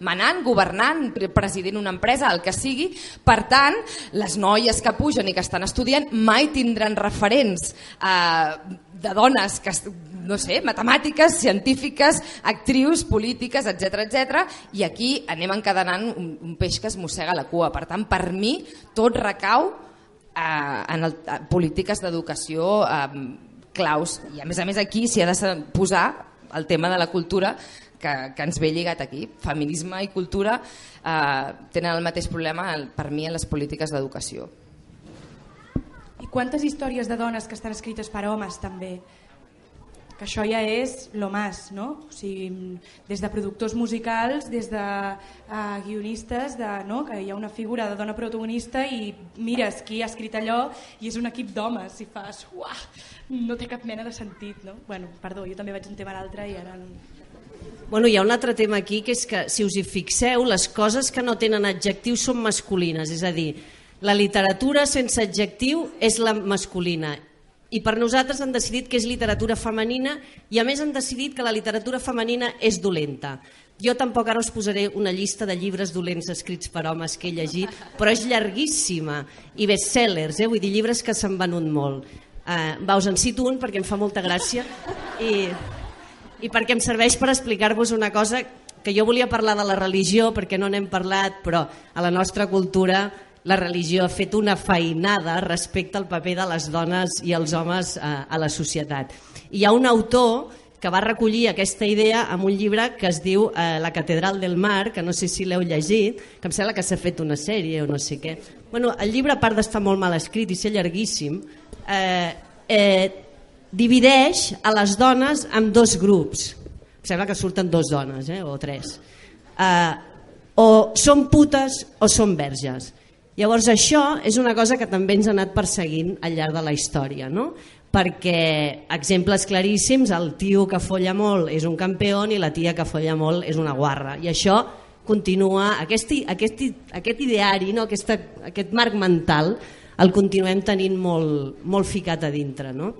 manant, governant, president una empresa, el que sigui. Per tant, les noies que pugen i que estan estudiant mai tindran referents eh, de dones que no sé, matemàtiques, científiques, actrius, polítiques, etc etc. i aquí anem encadenant un, un peix que es mossega la cua. Per tant, per mi tot recau eh, en el, eh, polítiques d'educació eh, claus i a més a més aquí s'hi ha de posar el tema de la cultura que, que ens ve lligat aquí. Feminisme i cultura eh, tenen el mateix problema per mi en les polítiques d'educació.
Quantes històries de dones que estan escrites per homes també? Que això ja és lo más, no? O sigui, des de productors musicals, des de uh, guionistes, de, no? que hi ha una figura de dona protagonista i mires qui ha escrit allò i és un equip d'homes i fas, uah, no té cap mena de sentit. No? Bueno, perdó, jo també vaig un tema a l'altre i ara...
Bueno, hi ha un altre tema aquí que és que si us hi fixeu les coses que no tenen adjectius són masculines, és a dir, la literatura sense adjectiu és la masculina i per nosaltres han decidit que és literatura femenina i a més han decidit que la literatura femenina és dolenta. Jo tampoc ara us posaré una llista de llibres dolents escrits per homes que he llegit, però és llarguíssima i bestsellers, eh? vull dir llibres que s'han venut molt. Uh, va, us en cito un perquè em fa molta gràcia i, i perquè em serveix per explicar-vos una cosa que jo volia parlar de la religió perquè no n'hem parlat, però a la nostra cultura la religió ha fet una feinada respecte al paper de les dones i els homes a, eh, a la societat. Hi ha un autor que va recollir aquesta idea amb un llibre que es diu eh, La catedral del mar, que no sé si l'heu llegit, que em sembla que s'ha fet una sèrie o no sé què. Bueno, el llibre, a part d'estar molt mal escrit i ser llarguíssim, eh, eh, divideix a les dones en dos grups. Em sembla que surten dos dones, eh, o tres. Eh, o són putes o són verges. Llavors això és una cosa que també ens ha anat perseguint al llarg de la història, no? perquè exemples claríssims, el tio que folla molt és un campió i la tia que folla molt és una guarra. I això continua, aquest, aquest, aquest ideari, no? Aquesta, aquest marc mental, el continuem tenint molt, molt ficat a dintre. No?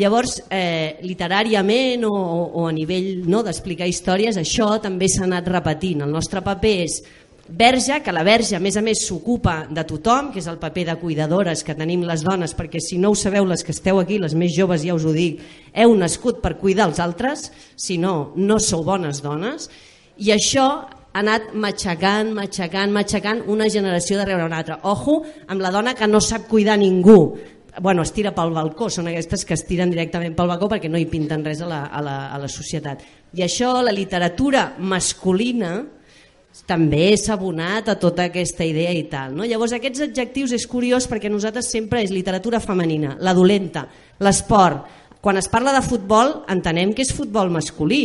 Llavors, eh, literàriament o, o a nivell no, d'explicar històries, això també s'ha anat repetint. El nostre paper és verge, que la verge a més a més s'ocupa de tothom, que és el paper de cuidadores que tenim les dones, perquè si no ho sabeu les que esteu aquí, les més joves ja us ho dic, heu nascut per cuidar els altres, si no, no sou bones dones, i això ha anat matxacant, matxacant, matxacant una generació darrere una altra. Ojo amb la dona que no sap cuidar ningú, bueno, es tira pel balcó, són aquestes que es tiren directament pel balcó perquè no hi pinten res a la, a la, a la societat. I això, la literatura masculina, també s'ha abonat a tota aquesta idea i tal. No? Llavors aquests adjectius és curiós perquè nosaltres sempre és literatura femenina, la dolenta, l'esport. Quan es parla de futbol entenem que és futbol masculí.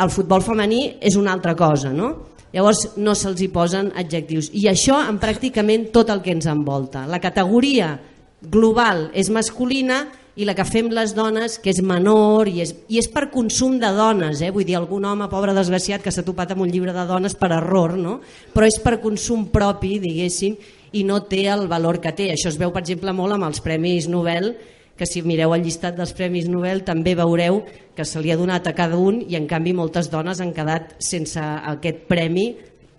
El futbol femení és una altra cosa, no? Llavors no se'ls hi posen adjectius. I això en pràcticament tot el que ens envolta. La categoria global és masculina i la que fem les dones, que és menor i és, i és per consum de dones, eh? vull dir, algun home pobre desgraciat que s'ha topat amb un llibre de dones per error, no? però és per consum propi, diguéssim, i no té el valor que té. Això es veu, per exemple, molt amb els Premis Nobel, que si mireu el llistat dels Premis Nobel també veureu que se li ha donat a cada un i en canvi moltes dones han quedat sense aquest premi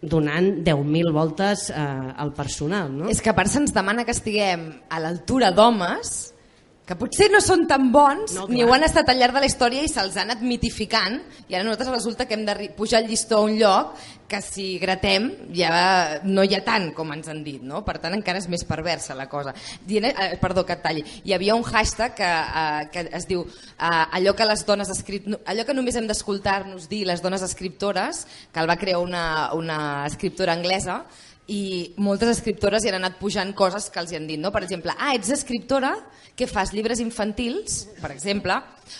donant 10.000 voltes eh, al personal. No?
És que a part se'ns demana que estiguem a l'altura d'homes que potser no són tan bons
No,
ni ho han estat al llarg de la història i se'ls han anat mitificant. I ara nosaltres resulta que hem de pujar el llistó a un lloc que si gratem ja no hi ha tant com ens han dit no? per tant encara és més perversa la cosa. Dient, eh, perdó que talli. Hi havia un hashtag que, eh, que es diu eh, allò que les dones escrit, allò que només hem d'escoltar-nos dir les dones escriptores que el va crear una, una escriptora anglesa i moltes escriptores hi han anat pujant coses que els hi han dit, no? Per exemple, ah, ets escriptora, que fas llibres infantils, per exemple,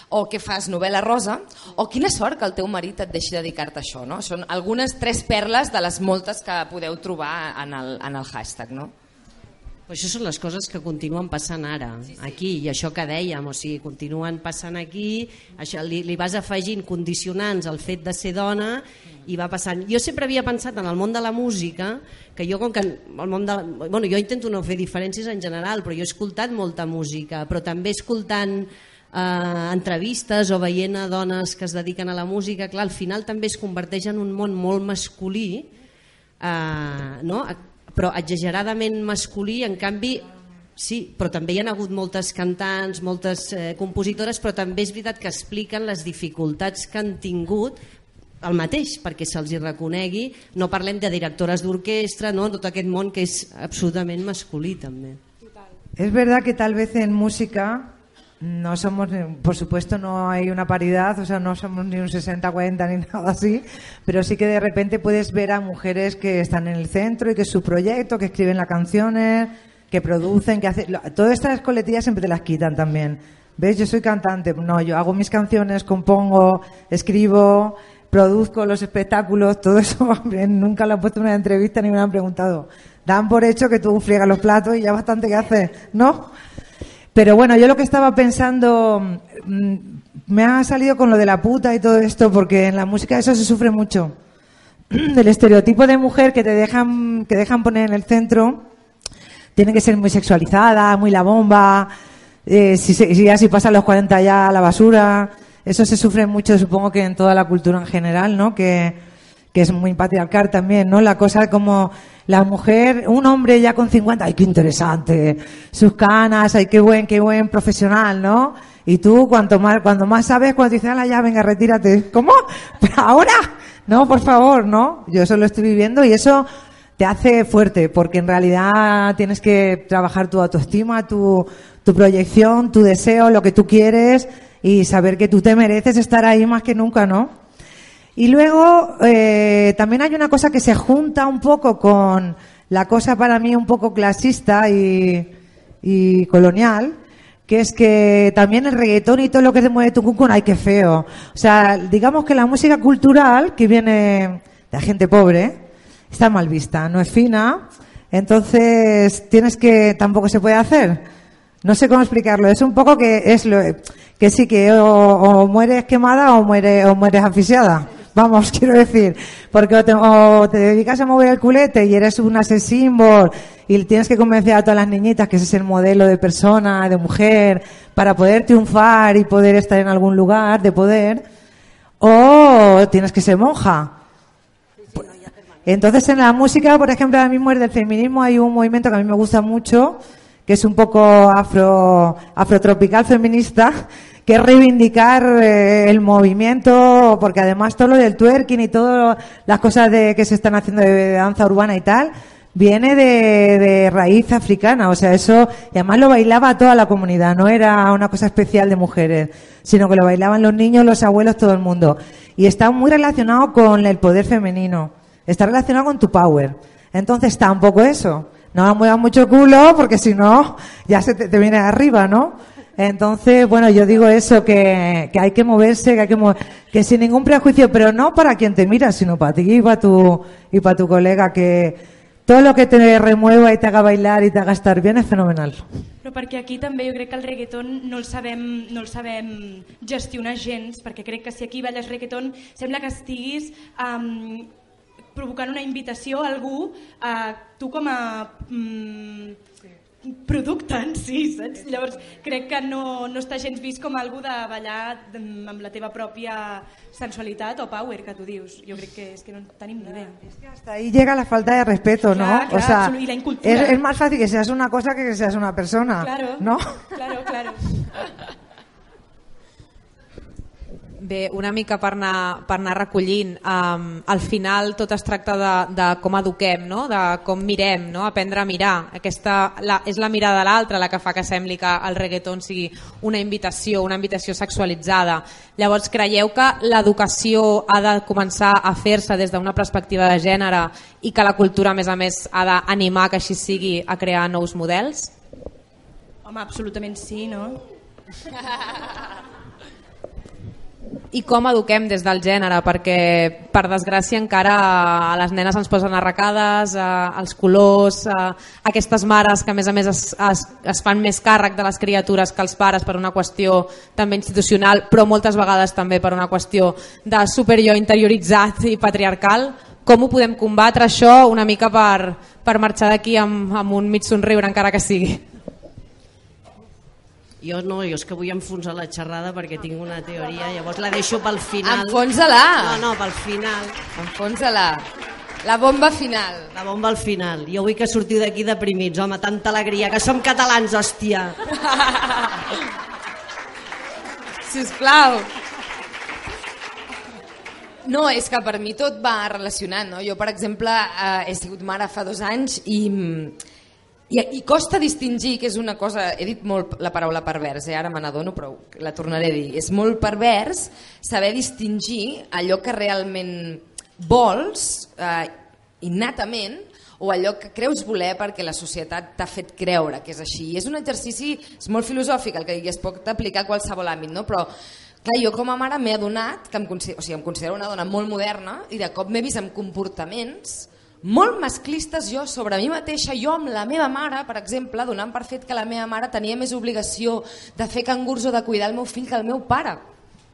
o que fas novel·la rosa, o quina sort que el teu marit et deixi dedicar-te a això, no? Són algunes tres perles de les moltes que podeu trobar en el, en el hashtag, no?
Però això són les coses que continuen passant ara, aquí, i això que dèiem, o sigui, continuen passant aquí, això li, li vas afegint condicionants al fet de ser dona i va passant. Jo sempre havia pensat en el món de la música, que jo com que el món de, bueno, jo intento no fer diferències en general, però jo he escoltat molta música, però també escoltant eh, entrevistes o veient a dones que es dediquen a la música, clar, al final també es converteix en un món molt masculí, eh, no? Però exageradament masculí, en canvi sí, però també hi ha hagut moltes cantants, moltes eh, compositores, però també és veritat que expliquen les dificultats que han tingut el mateix, perquè se'ls hi reconegui, no parlem de directores d'orquestra, no? tot aquest món que és absolutament masculí també.
Es verdad que tal vez en música no somos, por supuesto no hay una paridad, o sea, no somos ni un 60-40 ni nada así, pero sí que de repente puedes ver a mujeres que están en el centro y que es su proyecto, que escriben las canciones, que producen, que hacen... Todas estas coletillas siempre te las quitan también. ¿Ves? Yo soy cantante. No, yo hago mis canciones, compongo, escribo, produzco los espectáculos, todo eso nunca lo han puesto en una entrevista ni me lo han preguntado. Dan por hecho que tú friegas los platos y ya bastante que haces, ¿no? Pero bueno, yo lo que estaba pensando, mm, me ha salido con lo de la puta y todo esto, porque en la música eso se sufre mucho. Del estereotipo de mujer que te dejan, que dejan poner en el centro, tiene que ser muy sexualizada, muy la bomba, eh, si, si ya si pasan los 40 ya a la basura. Eso se sufre mucho, supongo que en toda la cultura en general, ¿no? Que, que es muy patriarcal también, ¿no? La cosa como la mujer, un hombre ya con 50, ¡ay, qué interesante! Sus canas, ¡ay, qué buen, qué buen profesional, ¿no? Y tú, cuanto más, cuando más sabes, cuando te dicen, "Ala, ya, venga, retírate. ¿Cómo? ¿Pero ahora? No, por favor, ¿no? Yo eso lo estoy viviendo y eso te hace fuerte, porque en realidad tienes que trabajar tu autoestima, tu, tu proyección, tu deseo, lo que tú quieres y saber que tú te mereces estar ahí más que nunca, ¿no? Y luego eh, también hay una cosa que se junta un poco con la cosa para mí un poco clasista y, colonial, que es que también el reggaetón y todo lo que se mueve tucumán, ay, qué feo. O sea, digamos que la música cultural que viene de la gente pobre está mal vista, no es fina, entonces tienes que, tampoco se puede hacer. No sé cómo explicarlo. Es un poco que es lo que sí que o, o mueres quemada o mueres o mueres asfixiada. Vamos, quiero decir, porque o te, o te dedicas a mover el culete y eres una sex symbol y tienes que convencer a todas las niñitas que ese es el modelo de persona, de mujer, para poder triunfar y poder estar en algún lugar de poder, o tienes que ser monja. Entonces en la música, por ejemplo, ahora mismo del feminismo hay un movimiento que a mí me gusta mucho, que es un poco afro, afrotropical feminista, que reivindicar eh, el movimiento, porque además todo lo del twerking y todas las cosas de, que se están haciendo de danza urbana y tal, viene de, de raíz africana, o sea, eso, y además lo bailaba toda la comunidad, no era una cosa especial de mujeres, sino que lo bailaban los niños, los abuelos, todo el mundo. Y está muy relacionado con el poder femenino, está relacionado con tu power. Entonces tampoco eso, no muevas mucho culo porque si no, ya se te, te viene arriba, ¿no? Entonces, bueno, yo digo eso, que, que hay que moverse, que hay que mo- que sin ningún prejuicio, pero no para quien te mira, sino para ti y para tu, y para tu colega, que todo lo que te remueva te haga bailar te haga estar bien es fenomenal.
Però perquè aquí també jo crec que el reggaeton no el sabem, no el sabem gestionar gens, perquè crec que si aquí balles reggaeton sembla que estiguis um, provocant una invitació a algú, a tu com a mm, producte en si, saps? Llavors crec que no, no està gens vist com algú de ballar mm, amb la teva pròpia sensualitat o power, que tu dius. Jo crec que és que no en tenim ni idea.
Hasta ahí llega la falta de respeto, ¿no?
Claro,
o sea,
absolut- y la incultura.
es, es más fácil que seas una cosa que que seas una persona,
Claro,
¿no?
claro, claro.
Bé, una mica per anar, per anar recollint, um, al final tot es tracta de, de com eduquem, no? de com mirem, no? aprendre a mirar. Aquesta, la, és la mirada de l'altre la que fa que sembli que el reggaeton sigui una invitació, una invitació sexualitzada. Llavors, creieu que l'educació ha de començar a fer-se des d'una perspectiva de gènere i que la cultura, a més a més, ha d'animar que així sigui a crear nous models?
Home, absolutament sí, no?
I com eduquem des del gènere? Perquè, per desgràcia, encara a les nenes ens posen arracades, els colors, a, aquestes mares que, a més a més, es, es, es fan més càrrec de les criatures que els pares per una qüestió també institucional, però moltes vegades també per una qüestió de superior interioritzat i patriarcal. Com ho podem combatre, això, una mica per, per marxar d'aquí amb, amb un mig somriure, encara que sigui?
Jo no, jo és que vull enfonsar la xerrada perquè tinc una teoria, llavors la deixo pel final.
Enfonsa-la.
No, no, pel final.
Enfonsa-la. La bomba final.
La bomba al final. Jo vull que sortiu d'aquí deprimits, home, tanta alegria, que som catalans, hòstia.
Sisplau. No, és que per mi tot va relacionat, no? Jo, per exemple, eh, he sigut mare fa dos anys i, mm, i, i costa distingir, que és una cosa, he dit molt la paraula pervers, eh? ara me n'adono, però la tornaré a dir. És molt pervers saber distingir allò que realment vols eh, innatament o allò que creus voler perquè la societat t'ha fet creure que és així. I és un exercici, és molt filosòfic el que es pot aplicar a qualsevol àmbit, no? però clar, jo com a mare m'he adonat que em considero, o sigui, em considero una dona molt moderna i de cop m'he vist amb comportaments molt masclistes jo sobre mi mateixa, jo amb la meva mare, per exemple, donant per fet que la meva mare tenia més obligació de fer cangurs o de cuidar el meu fill que el meu pare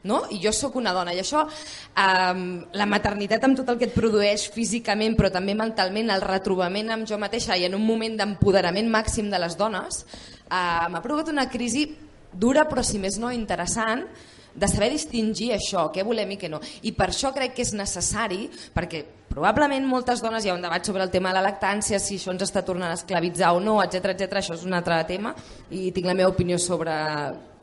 no? i jo sóc una dona i això um, la maternitat amb tot el que et produeix físicament però també mentalment el retrobament amb jo mateixa i en un moment d'empoderament màxim de les dones uh, m'ha provocat una crisi dura però si més no interessant de saber distingir això, què volem i què no i per això crec que és necessari perquè probablement moltes dones hi ha un debat sobre el tema de la lactància, si això ens està tornant a esclavitzar o no, etc etc. això és un altre tema i tinc la meva opinió sobre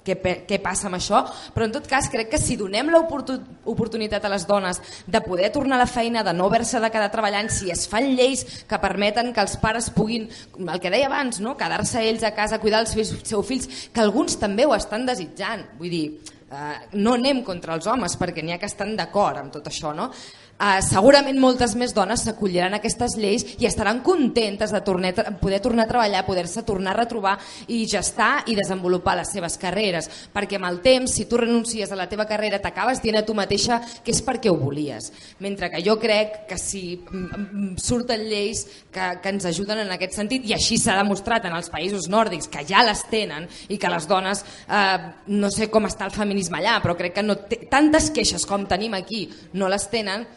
què, què passa amb això, però en tot cas crec que si donem l'oportunitat a les dones de poder tornar a la feina, de no haver-se de quedar treballant, si es fan lleis que permeten que els pares puguin, el que deia abans, no? quedar-se ells a casa, cuidar els seus fills, que alguns també ho estan desitjant, vull dir, no anem contra els homes perquè n'hi ha que estan d'acord amb tot això, no? Uh, segurament moltes més dones s'acolliran a aquestes lleis i estaran contentes de tornar, poder tornar a treballar, poder-se tornar a retrobar i gestar i desenvolupar les seves carreres. Perquè amb el temps, si tu renuncies a la teva carrera, t'acabes dient a tu mateixa que és perquè ho volies. Mentre que jo crec que si mm, mm, surten lleis que, que ens ajuden en aquest sentit, i així s'ha demostrat en els països nòrdics, que ja les tenen i que les dones, eh, no sé com està el feminisme allà, però crec que no tantes queixes com tenim aquí no les tenen,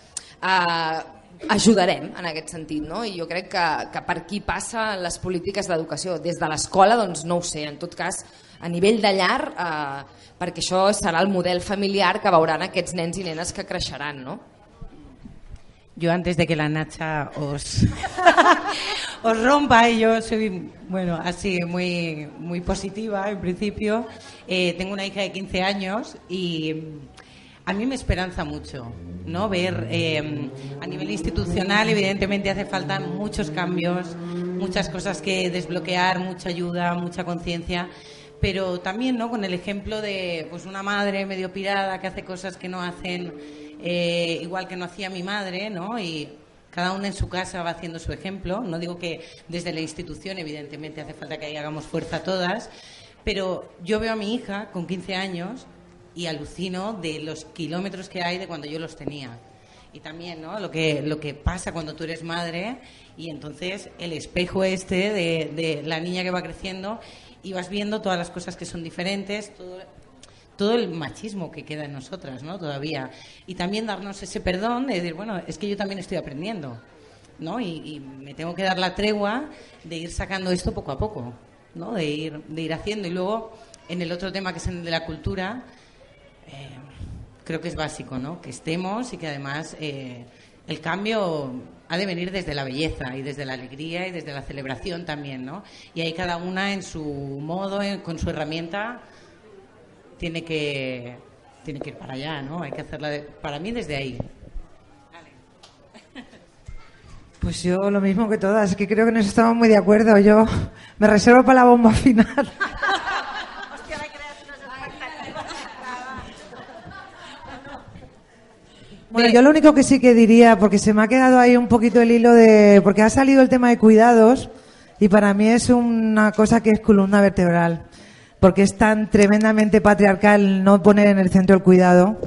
eh, ajudarem en aquest sentit no? i jo crec que, que per aquí passa les polítiques d'educació des de l'escola doncs no ho sé, en tot cas a nivell de llar eh, perquè això serà el model familiar que veuran aquests nens i nenes que creixeran no?
Yo antes de que la Nacha os, os rompa, y yo soy, bueno, así muy, muy positiva en principio, eh, tengo una hija de 15 años y a mí me esperanza mucho ¿no? Ver eh, a nivel institucional, evidentemente hace falta muchos cambios, muchas cosas que desbloquear, mucha ayuda, mucha conciencia, pero también, ¿no? Con el ejemplo de, pues, una madre medio pirada que hace cosas que no hacen eh, igual que no hacía mi madre, ¿no? Y cada uno en su casa va haciendo su ejemplo. No digo que desde la institución, evidentemente, hace falta que ahí hagamos fuerza todas, pero yo veo a mi hija con 15 años y alucino de los kilómetros que hay de cuando yo los tenía. Y también ¿no? lo, que, lo que pasa cuando tú eres madre y entonces el espejo este de, de la niña que va creciendo y vas viendo todas las cosas que son diferentes, todo, todo el machismo que queda en nosotras, ¿no? Todavía. Y también darnos ese perdón de decir, bueno, es que yo también estoy aprendiendo, ¿no? Y, y me tengo que dar la tregua de ir sacando esto poco a poco, ¿no? De ir, de ir haciendo. Y luego, en el otro tema que es el de la cultura, creo que es básico, ¿no? Que estemos y que además eh, el cambio ha de venir desde la belleza y desde la alegría y desde la celebración también, ¿no? Y ahí cada una en su modo, en- con su herramienta, tiene que tiene que ir para allá, ¿no? Hay que hacerla de- para mí desde ahí.
Pues yo lo mismo que todas, que creo que nos estamos muy de acuerdo. Yo me reservo para la bomba final. Bueno, yo lo único que sí que diría, porque se me ha quedado ahí un poquito el hilo de, porque ha salido el tema de cuidados y para mí es una cosa que es columna vertebral, porque es tan tremendamente patriarcal no poner en el centro el cuidado,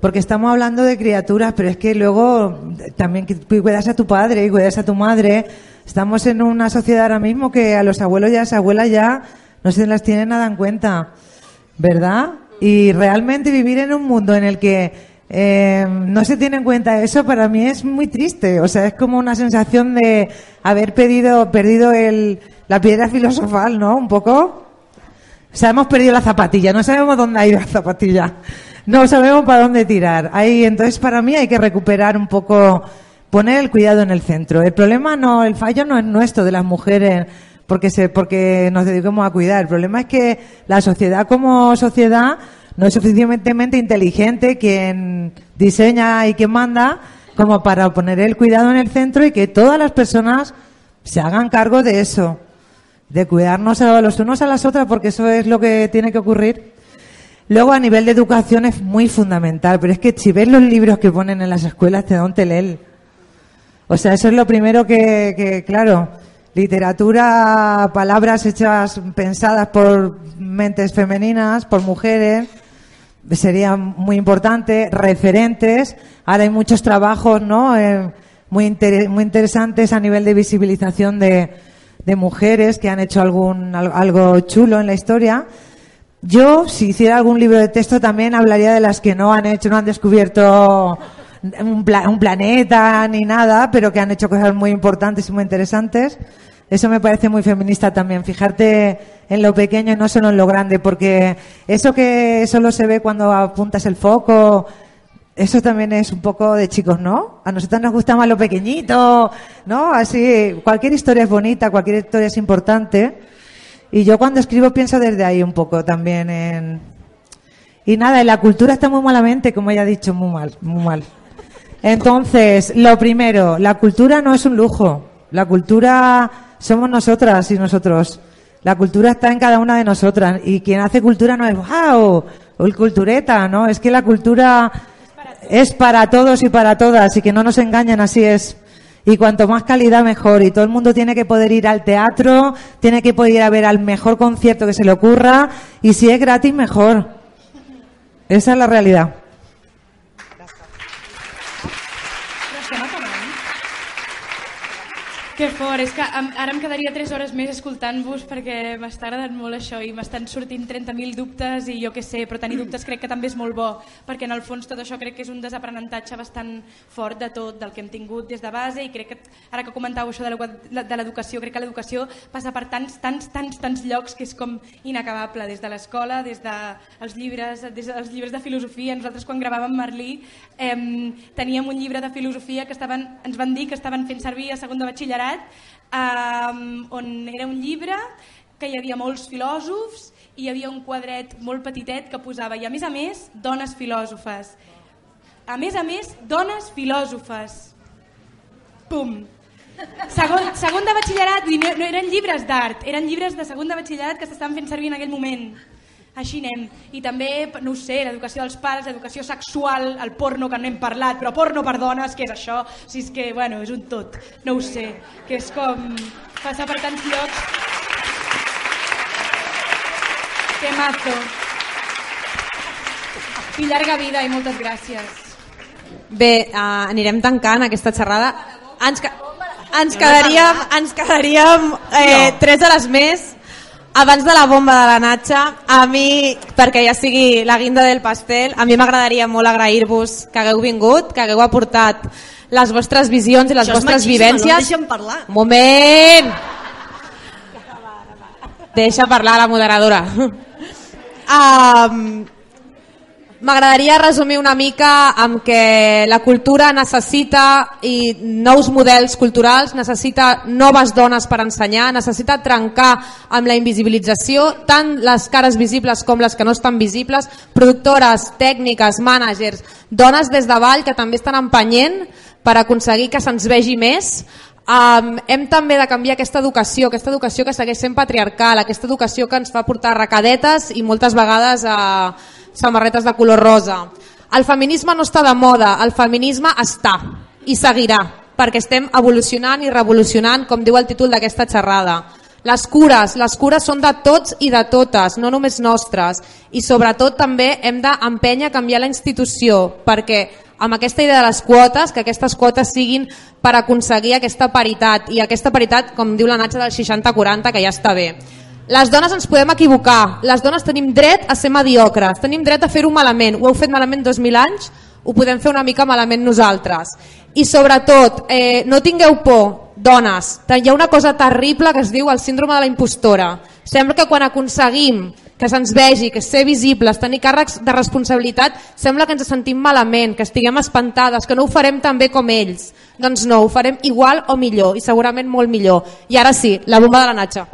porque estamos hablando de criaturas, pero es que luego también cuidas a tu padre y cuidas a tu madre. Estamos en una sociedad ahora mismo que a los abuelos y a las abuelas ya no se las tiene nada en cuenta, ¿verdad? Y realmente vivir en un mundo en el que eh, no se tiene en cuenta eso para mí es muy triste. O sea, es como una sensación de haber pedido, perdido el, la piedra filosofal, ¿no? Un poco. O sea, hemos perdido la zapatilla, no sabemos dónde ha ido la zapatilla. No sabemos para dónde tirar. Ahí, entonces, para mí hay que recuperar un poco, poner el cuidado en el centro. El problema no, el fallo no es nuestro de las mujeres porque se, porque nos dediquemos a cuidar. El problema es que la sociedad como sociedad no es suficientemente inteligente quien diseña y quien manda como para poner el cuidado en el centro y que todas las personas se hagan cargo de eso, de cuidarnos a los unos a las otras, porque eso es lo que tiene que ocurrir. Luego, a nivel de educación es muy fundamental, pero es que si ves los libros que ponen en las escuelas, te da un. O sea, eso es lo primero que, claro, literatura, palabras hechas, pensadas por mentes femeninas, por mujeres, sería muy importante, referentes. Ahora hay muchos trabajos, ¿no? Eh, muy, muy interesantes a nivel de visibilización de, de mujeres que han hecho algún, al- algo chulo en la historia. Yo, si hiciera algún libro de texto, también hablaría de las que no han hecho, no han descubierto un, pla- un planeta ni nada, pero que han hecho cosas muy importantes y muy interesantes. Eso me parece muy feminista también, fijarte en lo pequeño y no solo en lo grande, porque eso que solo se ve cuando apuntas el foco, eso también es un poco de chicos, ¿no? A nosotros nos gusta más lo pequeñito, ¿no? Así, cualquier historia es bonita, cualquier historia es importante. Y yo cuando escribo pienso desde ahí un poco también. Y nada, la cultura está muy malamente, como ya he dicho, muy mal, muy mal. Entonces, lo primero, la cultura no es un lujo. La cultura somos nosotras y nosotros. La cultura está en cada una de nosotras. Y quien hace cultura no es, wow, o el cultureta, ¿no? Es que la cultura es para todos y para todas y que no nos engañen, así es. Y cuanto más calidad mejor. Y todo el mundo tiene que poder ir al teatro, tiene que poder ir a ver al mejor concierto que se le ocurra y si es gratis mejor. Esa es la realidad.
Que fort, és que ara em quedaria 3 hores més escoltant-vos perquè m'està agradant molt això i m'estan sortint 30.000 dubtes i jo què sé, però tenir dubtes crec que també és molt bo perquè en el fons tot això crec que és un desaprenentatge bastant fort de tot, del que hem tingut des de base i crec que ara que comentàveu això de l'educació, crec que l'educació passa per tants, tants, tants, tants llocs que és com inacabable, des de l'escola, des dels llibres, des dels llibres de filosofia. Nosaltres quan gravàvem Merlí eh, teníem un llibre de filosofia que estaven, ens van dir que estaven fent servir a segon de batxillerat eh, on era un llibre que hi havia molts filòsofs i hi havia un quadret molt petitet que posava i a més a més dones filòsofes A més a més, dones filòsofes. Pum. Segon, segon de batxillerat, no, no eren llibres d'art, eren llibres de segon de batxillerat que s'estan fent servir en aquell moment. Així anem. I també, no ho sé, l'educació dels pares, l'educació sexual, el porno que no hem parlat, però porno per dones, què és això? Sigui, és que, bueno, és un tot, no ho sé, que és com passar per tants llocs. Que mazo. I llarga vida i moltes gràcies.
Bé, uh, anirem tancant aquesta xerrada. Ens, ca ens quedaríem, ens quedaríem eh, 3 hores més abans de la bomba de la Natxa, a mi, perquè ja sigui la guinda del pastel, a mi m'agradaria molt agrair-vos que hagueu vingut, que hagueu aportat les vostres visions i les
Això
vostres
machisme,
vivències.
no parlar.
Moment! Deixa parlar la moderadora. Um, M'agradaria resumir una mica amb que la cultura necessita i nous models culturals, necessita noves dones per ensenyar, necessita trencar amb la invisibilització, tant les cares visibles com les que no estan visibles, productores, tècniques, mànagers, dones des de Vall que també estan empenyent per aconseguir que se'ns vegi més, Um, hem també de canviar aquesta educació, aquesta educació que segueix sent patriarcal, aquesta educació que ens fa portar racadetes i moltes vegades a samarretes de color rosa. El feminisme no està de moda, el feminisme està i seguirà, perquè estem evolucionant i revolucionant, com diu el títol d'aquesta xerrada. Les cures, les cures són de tots i de totes, no només nostres. I sobretot també hem d'empènyer a canviar la institució, perquè amb aquesta idea de les quotes, que aquestes quotes siguin per aconseguir aquesta paritat, i aquesta paritat, com diu la Natxa, del 60-40, que ja està bé. Les dones ens podem equivocar, les dones tenim dret a ser mediocres, tenim dret a fer-ho malament, ho heu fet malament 2.000 anys, ho podem fer una mica malament nosaltres. I sobretot, eh, no tingueu por, dones, hi ha una cosa terrible que es diu el síndrome de la impostora. Sembla que quan aconseguim que se'ns vegi, que ser visibles, tenir càrrecs de responsabilitat, sembla que ens sentim malament, que estiguem espantades, que no ho farem tan bé com ells. Doncs no, ho farem igual o millor, i segurament molt millor. I ara sí, la bomba de la Natxa.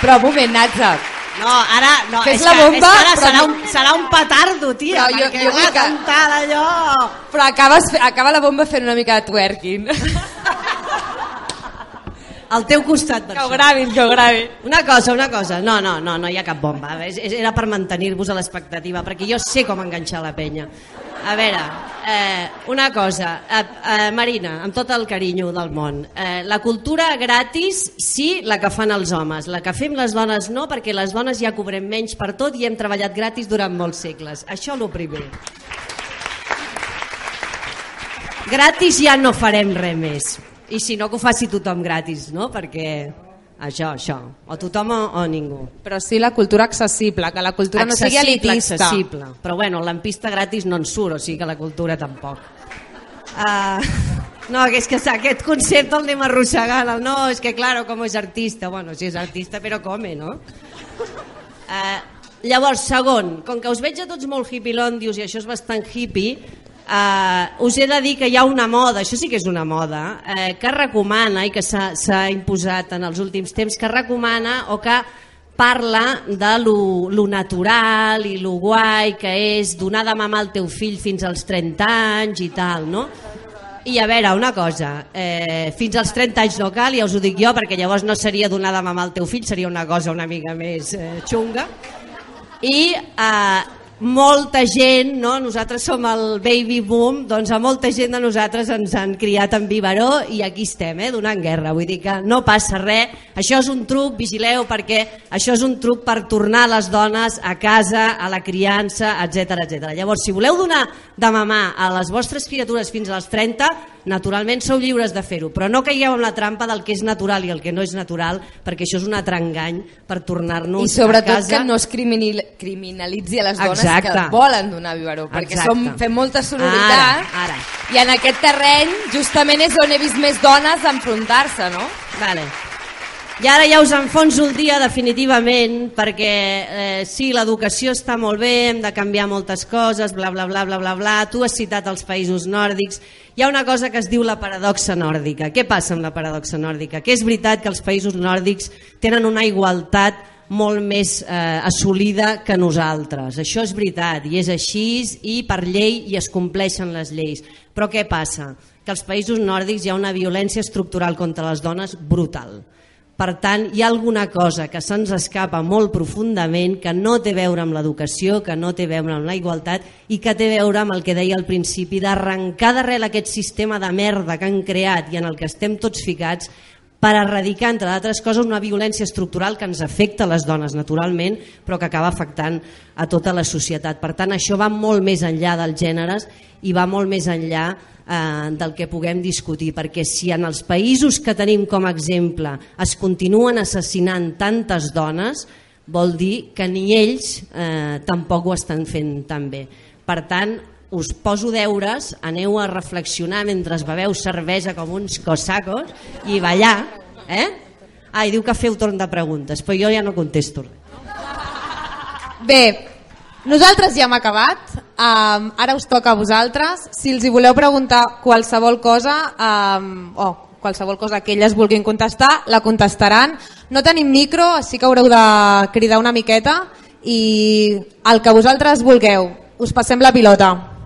Però un moment, Natza,
No, ara, no,
Fes
és,
la
que,
bomba,
és que ara
però
serà un, serà un petardo, tia,
Però jo-
perquè
jo
jo,
vull que-
cantar allò...
però acabes, acaba la bomba fent una mica de twerking.
Al teu costat, per
Que ho gravin, que ho gravin.
Una cosa, una cosa. No, no, no, no hi ha cap bomba. Era per mantenir-vos a l'expectativa, perquè jo sé com enganxar la penya. A veure, eh, una cosa. Eh, eh, Marina, amb tot el carinyo del món. Eh, la cultura gratis, sí, la que fan els homes. La que fem les dones no, perquè les dones ja cobrem menys per tot i hem treballat gratis durant molts segles. Això el primer. Gratis ja no farem res més. I si no, que ho faci tothom gratis, no? Perquè això, això. O tothom o, o ningú.
Però sí la cultura accessible, que la cultura no sigui elitista.
accessible. Però bueno, l'ampista gratis no en surt, o sigui que la cultura tampoc. Uh, no, que és que aquest concepte el anem arrossegant. El, no, és que claro, com és artista. Bueno, si és artista, però come, no? Uh, llavors, segon, com que us veig a tots molt hippilondios i això és bastant hippie, uh, us he de dir que hi ha una moda, això sí que és una moda, uh, que recomana i que s'ha imposat en els últims temps, que recomana o que parla de lo, lo natural i lo guai que és donar de mamar al teu fill fins als 30 anys i tal, no? I a veure, una cosa, eh, fins als 30 anys no cal, ja us ho dic jo, perquè llavors no seria donar de mamar al teu fill, seria una cosa una mica més eh, xunga. I eh, molta gent, no? nosaltres som el baby boom, doncs a molta gent de nosaltres ens han criat en biberó i aquí estem, eh, donant guerra. Vull dir que no passa res, això és un truc, vigileu, perquè això és un truc per tornar les dones a casa, a la criança, etc etc. Llavors, si voleu donar de mamar a les vostres criatures fins als 30, naturalment sou lliures de fer-ho, però no caigueu en la trampa del que és natural i el que no és natural, perquè això és un altre engany per tornar-nos
I sobretot
a casa.
que no es criminal, criminalitzi a les dones
Exacte.
que volen donar biberó, perquè
Exacte.
som, fem molta sororitat
Ara, ara.
i en aquest terreny justament és on he vist més dones enfrontar-se, no?
Vale. I ara ja us enfonso el dia definitivament perquè eh, sí, l'educació està molt bé, hem de canviar moltes coses, bla, bla, bla, bla, bla, bla. Tu has citat els països nòrdics. Hi ha una cosa que es diu la paradoxa nòrdica. Què passa amb la paradoxa nòrdica? Que és veritat que els països nòrdics tenen una igualtat molt més eh, assolida que nosaltres. Això és veritat i és així i per llei i es compleixen les lleis. Però què passa? Que als països nòrdics hi ha una violència estructural contra les dones brutal. Per tant, hi ha alguna cosa que se'ns escapa molt profundament, que no té a veure amb l'educació, que no té a veure amb la igualtat i que té a veure amb el que deia al principi d'arrencar d'arrel aquest sistema de merda que han creat i en el que estem tots ficats per erradicar, entre d'altres coses, una violència estructural que ens afecta a les dones naturalment, però que acaba afectant a tota la societat. Per tant, això va molt més enllà dels gèneres i va molt més enllà eh, del que puguem discutir, perquè si en els països que tenim com a exemple es continuen assassinant tantes dones, vol dir que ni ells eh, tampoc ho estan fent tan bé. Per tant, us poso deures, aneu a reflexionar mentre beveu cervesa com uns cosacos i ballar. Eh? Ah, i diu que feu torn de preguntes, però jo ja no contesto.
Bé, nosaltres ja hem acabat, um, ara us toca a vosaltres. Si els hi voleu preguntar qualsevol cosa, um, o qualsevol cosa que elles vulguin contestar, la contestaran. No tenim micro, així que haureu de cridar una miqueta i el que vosaltres vulgueu. Us passem la pilota.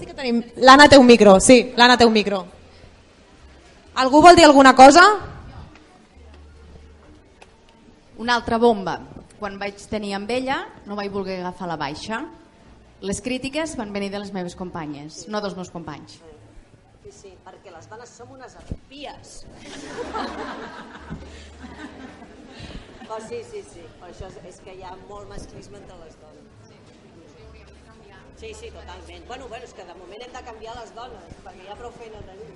Sí que tenim... L'Anna té un micro, sí, l'Anna té un micro. Algú vol dir alguna cosa?
Una altra bomba. Quan vaig tenir amb ella, no vaig voler agafar la baixa. Les crítiques van venir de les meves companyes, no dels meus companys.
Sí, sí, perquè les dones som unes arpies. oh, sí, sí, sí. Això és, és que hi ha molt masclisme entre les dones. Sí, sí, totalment. Bueno, bueno, és que de moment hem de canviar les dones, perquè ja prou feina tenim.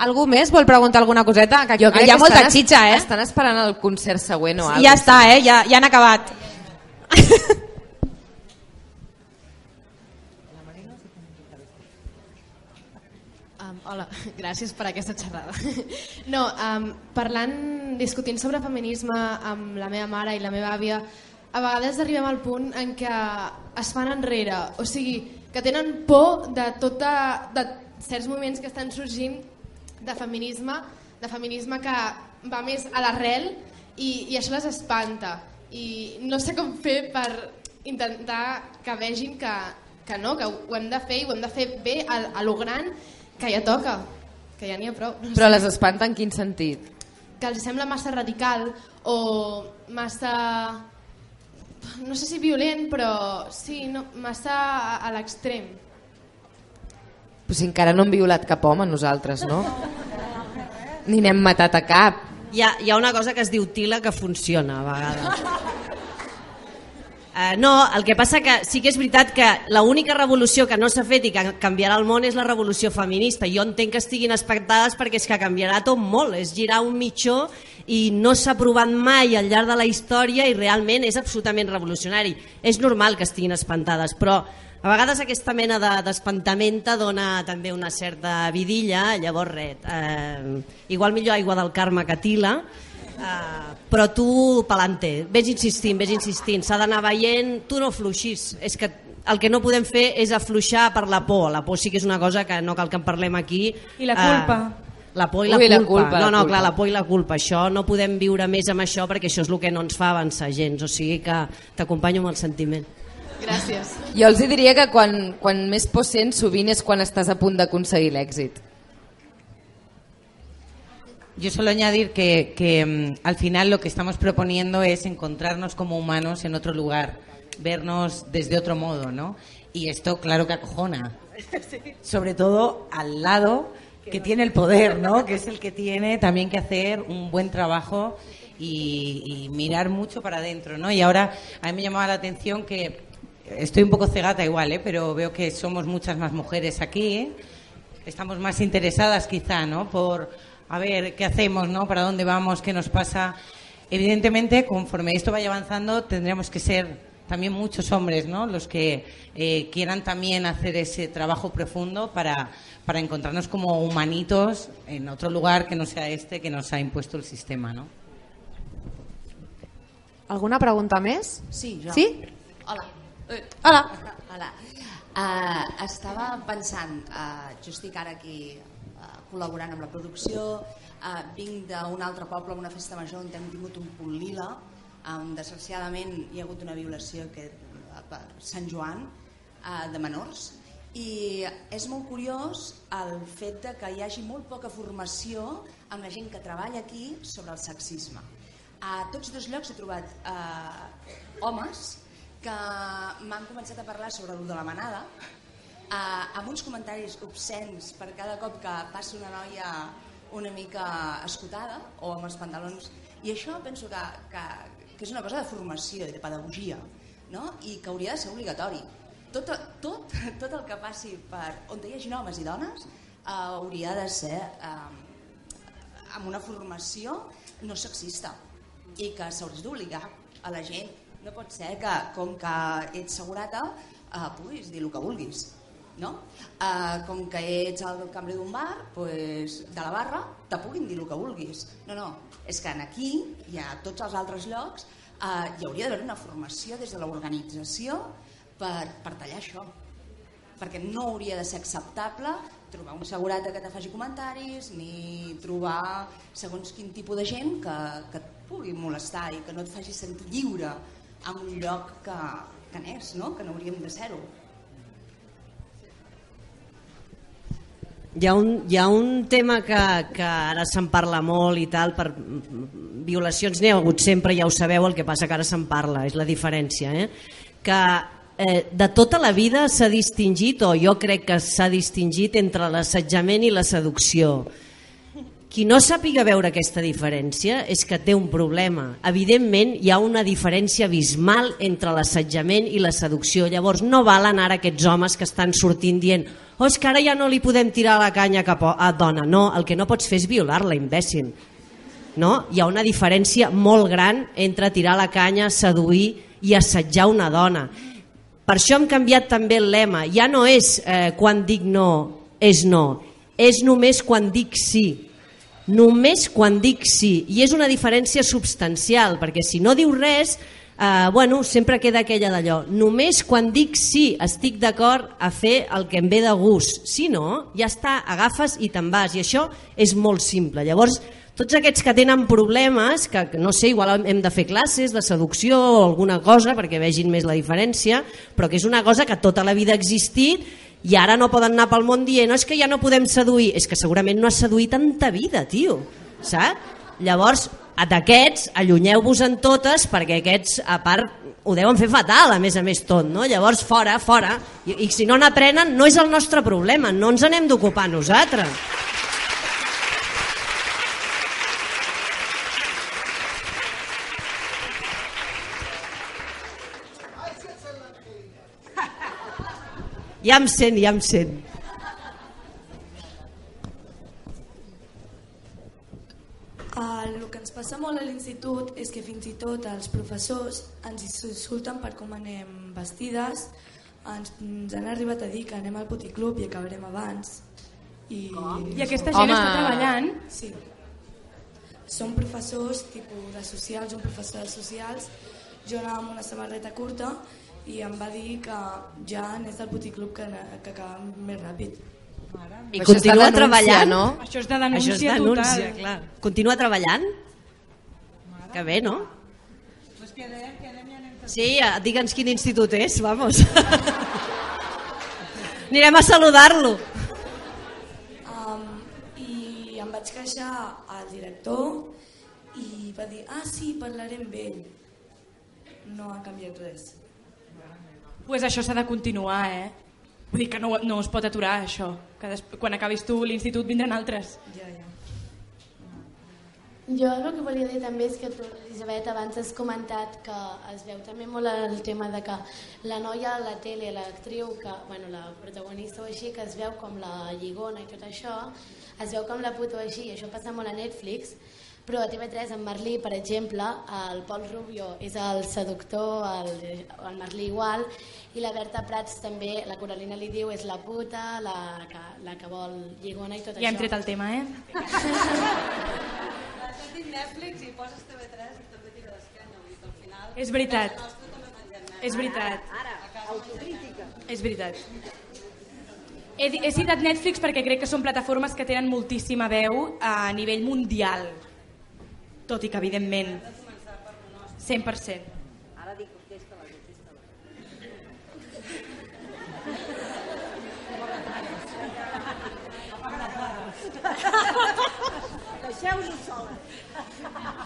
Algú més vol preguntar alguna coseta? Que
Jo crec
hi ha
que
molta
estan,
xitxa, eh?
Estan esperant el concert següent o
Ja
alguna
està, eh? Ja, ja han acabat.
Um, hola, gràcies per aquesta xerrada. No, um, parlant, discutint sobre feminisme amb la meva mare i la meva àvia, a vegades arribem al punt en què es fan enrere, o sigui, que tenen por de, tota, de certs moviments que estan sorgint de feminisme, de feminisme que va més a l'arrel i, i això les espanta. I no sé com fer per intentar que vegin que, que no, que ho hem de fer i ho hem de fer bé a, a lo gran que ja toca, que ja n'hi ha prou. No
Però
sé.
les espanta en quin sentit?
Que els sembla massa radical o massa... No sé si violent, però sí, no, massa a, a l'extrem.
Però si encara no hem violat cap home nosaltres, no? Ni n'hem matat a cap.
Hi ha, hi ha una cosa que es diu tila que funciona a vegades. Uh, no, el que passa que sí que és veritat que l'única revolució que no s'ha fet i que canviarà el món és la revolució feminista. Jo entenc que estiguin expectades perquè és que canviarà tot molt, és girar un mitjó i no s'ha provat mai al llarg de la història i realment és absolutament revolucionari. És normal que estiguin espantades, però a vegades aquesta mena de- d'espantamenta dona també una certa vidilla, llavors res, eh, igual millor aigua del Carme que tila, Uh, però tu pelante, vés insistint, vés insistint, s'ha d'anar veient, tu no fluixis, és que el que no podem fer és afluixar per la por, la por sí que és una cosa que no cal que en parlem aquí.
I la culpa.
Uh, la por i la,
Ui,
culpa.
la culpa,
no,
la
no,
culpa.
clar, la por i la culpa. Això no podem viure més amb això perquè això és el que no ens fa avançar gens. O sigui que t'acompanyo amb el sentiment.
Gràcies.
Jo els diria que quan, quan més por sents sovint és quan estàs a punt d'aconseguir l'èxit.
Yo solo añadir que, que, mm, al final lo que estamos proponiendo es encontrarnos como humanos en otro lugar, vernos desde otro modo, ¿no? Y esto, claro que acojona. Sobre todo al lado que tiene el poder, ¿no? Que es el que tiene también que hacer un buen trabajo y, mirar mucho para adentro, ¿no? Y ahora a mí me llamaba la atención que estoy un poco cegata igual, ¿eh? Pero veo que somos muchas más mujeres aquí, ¿eh? estamos más interesadas quizá, ¿no? Por a ver qué hacemos, ¿no? Para dónde vamos, qué nos pasa. Evidentemente, conforme esto vaya avanzando, tendremos que ser también muchos hombres, ¿no? Los que eh, quieran también hacer ese trabajo profundo para, para encontrarnos como humanitos en otro lugar que no sea este que nos ha impuesto el sistema, ¿no?
Alguna pregunta més?
Sí, jo.
Sí?
Hola. Eh,
Hola.
Hola. Uh, estava pensant, uh, jo estic ara aquí uh, col·laborant amb la producció, eh, vinc d'un altre poble, una festa major on hem tingut un punt lila, on desgraciadament hi ha hagut una violació que, per Sant Joan eh, de menors i és molt curiós el fet de que hi hagi molt poca formació amb la gent que treballa aquí sobre el sexisme. A tots dos llocs he trobat eh, homes que m'han començat a parlar sobre el de la manada eh, amb uns comentaris obscens per cada cop que passa una noia una mica escotada o amb els pantalons i això penso que, que, que és una cosa de formació i de pedagogia no? i que hauria de ser obligatori tot, tot, tot el que passi per on hi hagi homes i dones eh, hauria de ser eh, amb una formació no sexista i que s'haurà d'obligar a la gent no pot ser que com que ets segurata eh, puguis dir el que vulguis no? Eh, com que ets el cambrer d'un bar pues, de la barra te puguin dir el que vulguis no, no, és que en aquí i a tots els altres llocs eh, hi hauria d'haver una formació des de l'organització per, per tallar això perquè no hauria de ser acceptable trobar un segurata que te faci comentaris ni trobar segons quin tipus de gent que, que et pugui molestar i que no et faci sentir lliure en un lloc que, que n'és, no? que no hauríem de ser-ho.
Hi ha un, hi ha un tema que, que ara se'n parla molt i tal, per violacions n'hi ha hagut sempre, ja ho sabeu, el que passa que ara se'n parla, és la diferència. Eh? Que eh, de tota la vida s'ha distingit, o jo crec que s'ha distingit entre l'assetjament i la seducció. Qui no sàpiga veure aquesta diferència és que té un problema. Evidentment hi ha una diferència abismal entre l'assetjament i la seducció. Llavors no valen ara aquests homes que estan sortint dient oh, és que ara ja no li podem tirar la canya cap a dona. No, el que no pots fer és violar-la, imbècil. No? Hi ha una diferència molt gran entre tirar la canya, seduir i assetjar una dona. Per això hem canviat també el lema. Ja no és eh, quan dic no, és no. És només quan dic sí. Només quan dic sí. I és una diferència substancial, perquè si no diu res, eh, bueno, sempre queda aquella d'allò. Només quan dic sí estic d'acord a fer el que em ve de gust. Si no, ja està, agafes i te'n vas. I això és molt simple. Llavors, tots aquests que tenen problemes, que no sé, igual hem de fer classes de seducció o alguna cosa perquè vegin més la diferència, però que és una cosa que tota la vida ha existit i ara no poden anar pel món dient no, és que ja no podem seduir, és que segurament no has seduït tanta vida, tio, saps? Llavors, d'aquests, allunyeu-vos en totes perquè aquests, a part, ho deuen fer fatal, a més a més tot, no? Llavors, fora, fora, i, i si no n'aprenen, no és el nostre problema, no ens n'hem d'ocupar nosaltres. Ja em sent, ja em sent.
El que ens passa molt a l'institut és que fins i tot els professors ens insulten per com anem vestides, ens, ens han arribat a dir que anem al puticlub i acabarem abans. I,
I aquesta gent Home. està treballant?
Sí. Som professors tipus de socials, un professor de socials, jo anava amb una samarreta curta i em va dir que ja anés al puticlub que, que acabàvem més ràpid.
I Això continua denúncia, treballant?
No? Això és de denúncia,
Això és denúncia
total.
clar. Continua treballant? Que bé, no?
Pues quedem, quedem i anem
Sí, eh, digue'ns quin institut és, vamos. Anirem a saludar-lo.
Um, I em vaig queixar al director i va dir, ah sí, parlaré amb ell. No ha canviat res.
Pues això s'ha de continuar, eh? Vull dir que no, no es pot aturar, això. Que des... quan acabis tu l'institut vindran altres.
Ja, ja.
Jo el que volia dir també és que tu, Elisabet, abans has comentat que es veu també molt el tema de que la noia a la tele, l'actriu, que, bueno, la protagonista o així, que es veu com la lligona i tot això, es veu com la puta o així, i això passa molt a Netflix, però a TV3, en Merlí, per exemple, el Pol Rubio és el seductor, el, el Merlí igual, i la Berta Prats també, la Coralina li diu, és la puta, la que, la que vol lligona i tot
Ja
això.
hem tret el tema, eh?
tinc Netflix i poses TV3 i també tira d'esquena, vull al final...
És veritat. És veritat.
Ara, ara, autocrítica.
És veritat. He, he citat Netflix perquè crec que són plataformes que tenen moltíssima veu a nivell mundial. Tot i que, evidentment, 100%.
Ara dic que és que la Deixeu-nos sola.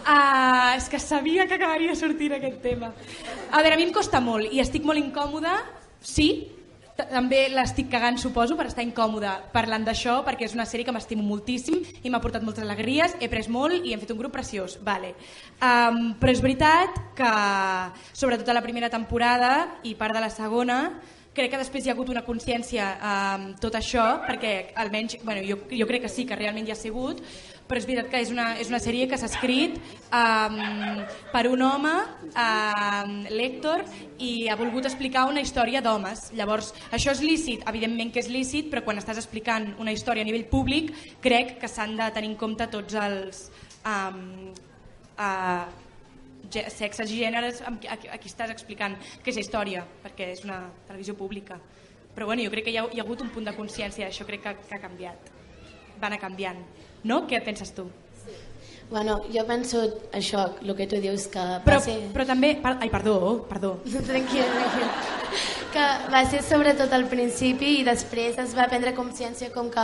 Ah, és que sabia que acabaria sortint aquest tema. A veure, a mi em costa molt i estic molt incòmoda, sí, també l'estic cagant, suposo, per estar incòmoda parlant d'això, perquè és una sèrie que m'estimo moltíssim i m'ha portat moltes alegries, he pres molt i hem fet un grup preciós. Vale. Um, però és veritat que, sobretot a la primera temporada i part de la segona, crec que després hi ha hagut una consciència amb tot això, perquè almenys, bueno, jo, jo crec que sí, que realment hi ha sigut, però és veritat que és una, és una sèrie que s'ha escrit um, per un home, um, l'Héctor, i ha volgut explicar una història d'homes. Llavors, això és lícit? Evidentment que és lícit, però quan estàs explicant una història a nivell públic, crec que s'han de tenir en compte tots els... Um, uh, sexes i gèneres a, qui- a qui estàs explicant que és història, perquè és una televisió pública. Però bueno, jo crec que hi ha, hi ha hagut un punt de consciència, això crec que, que ha canviat. Va anar canviant. No? Què penses tu?
Bueno, jo penso això, el que tu dius, que
Però,
va ser...
però també... per- Ai, perdó, perdó.
Tranquil, tranquil. Que va ser sobretot al principi i després es va prendre consciència com que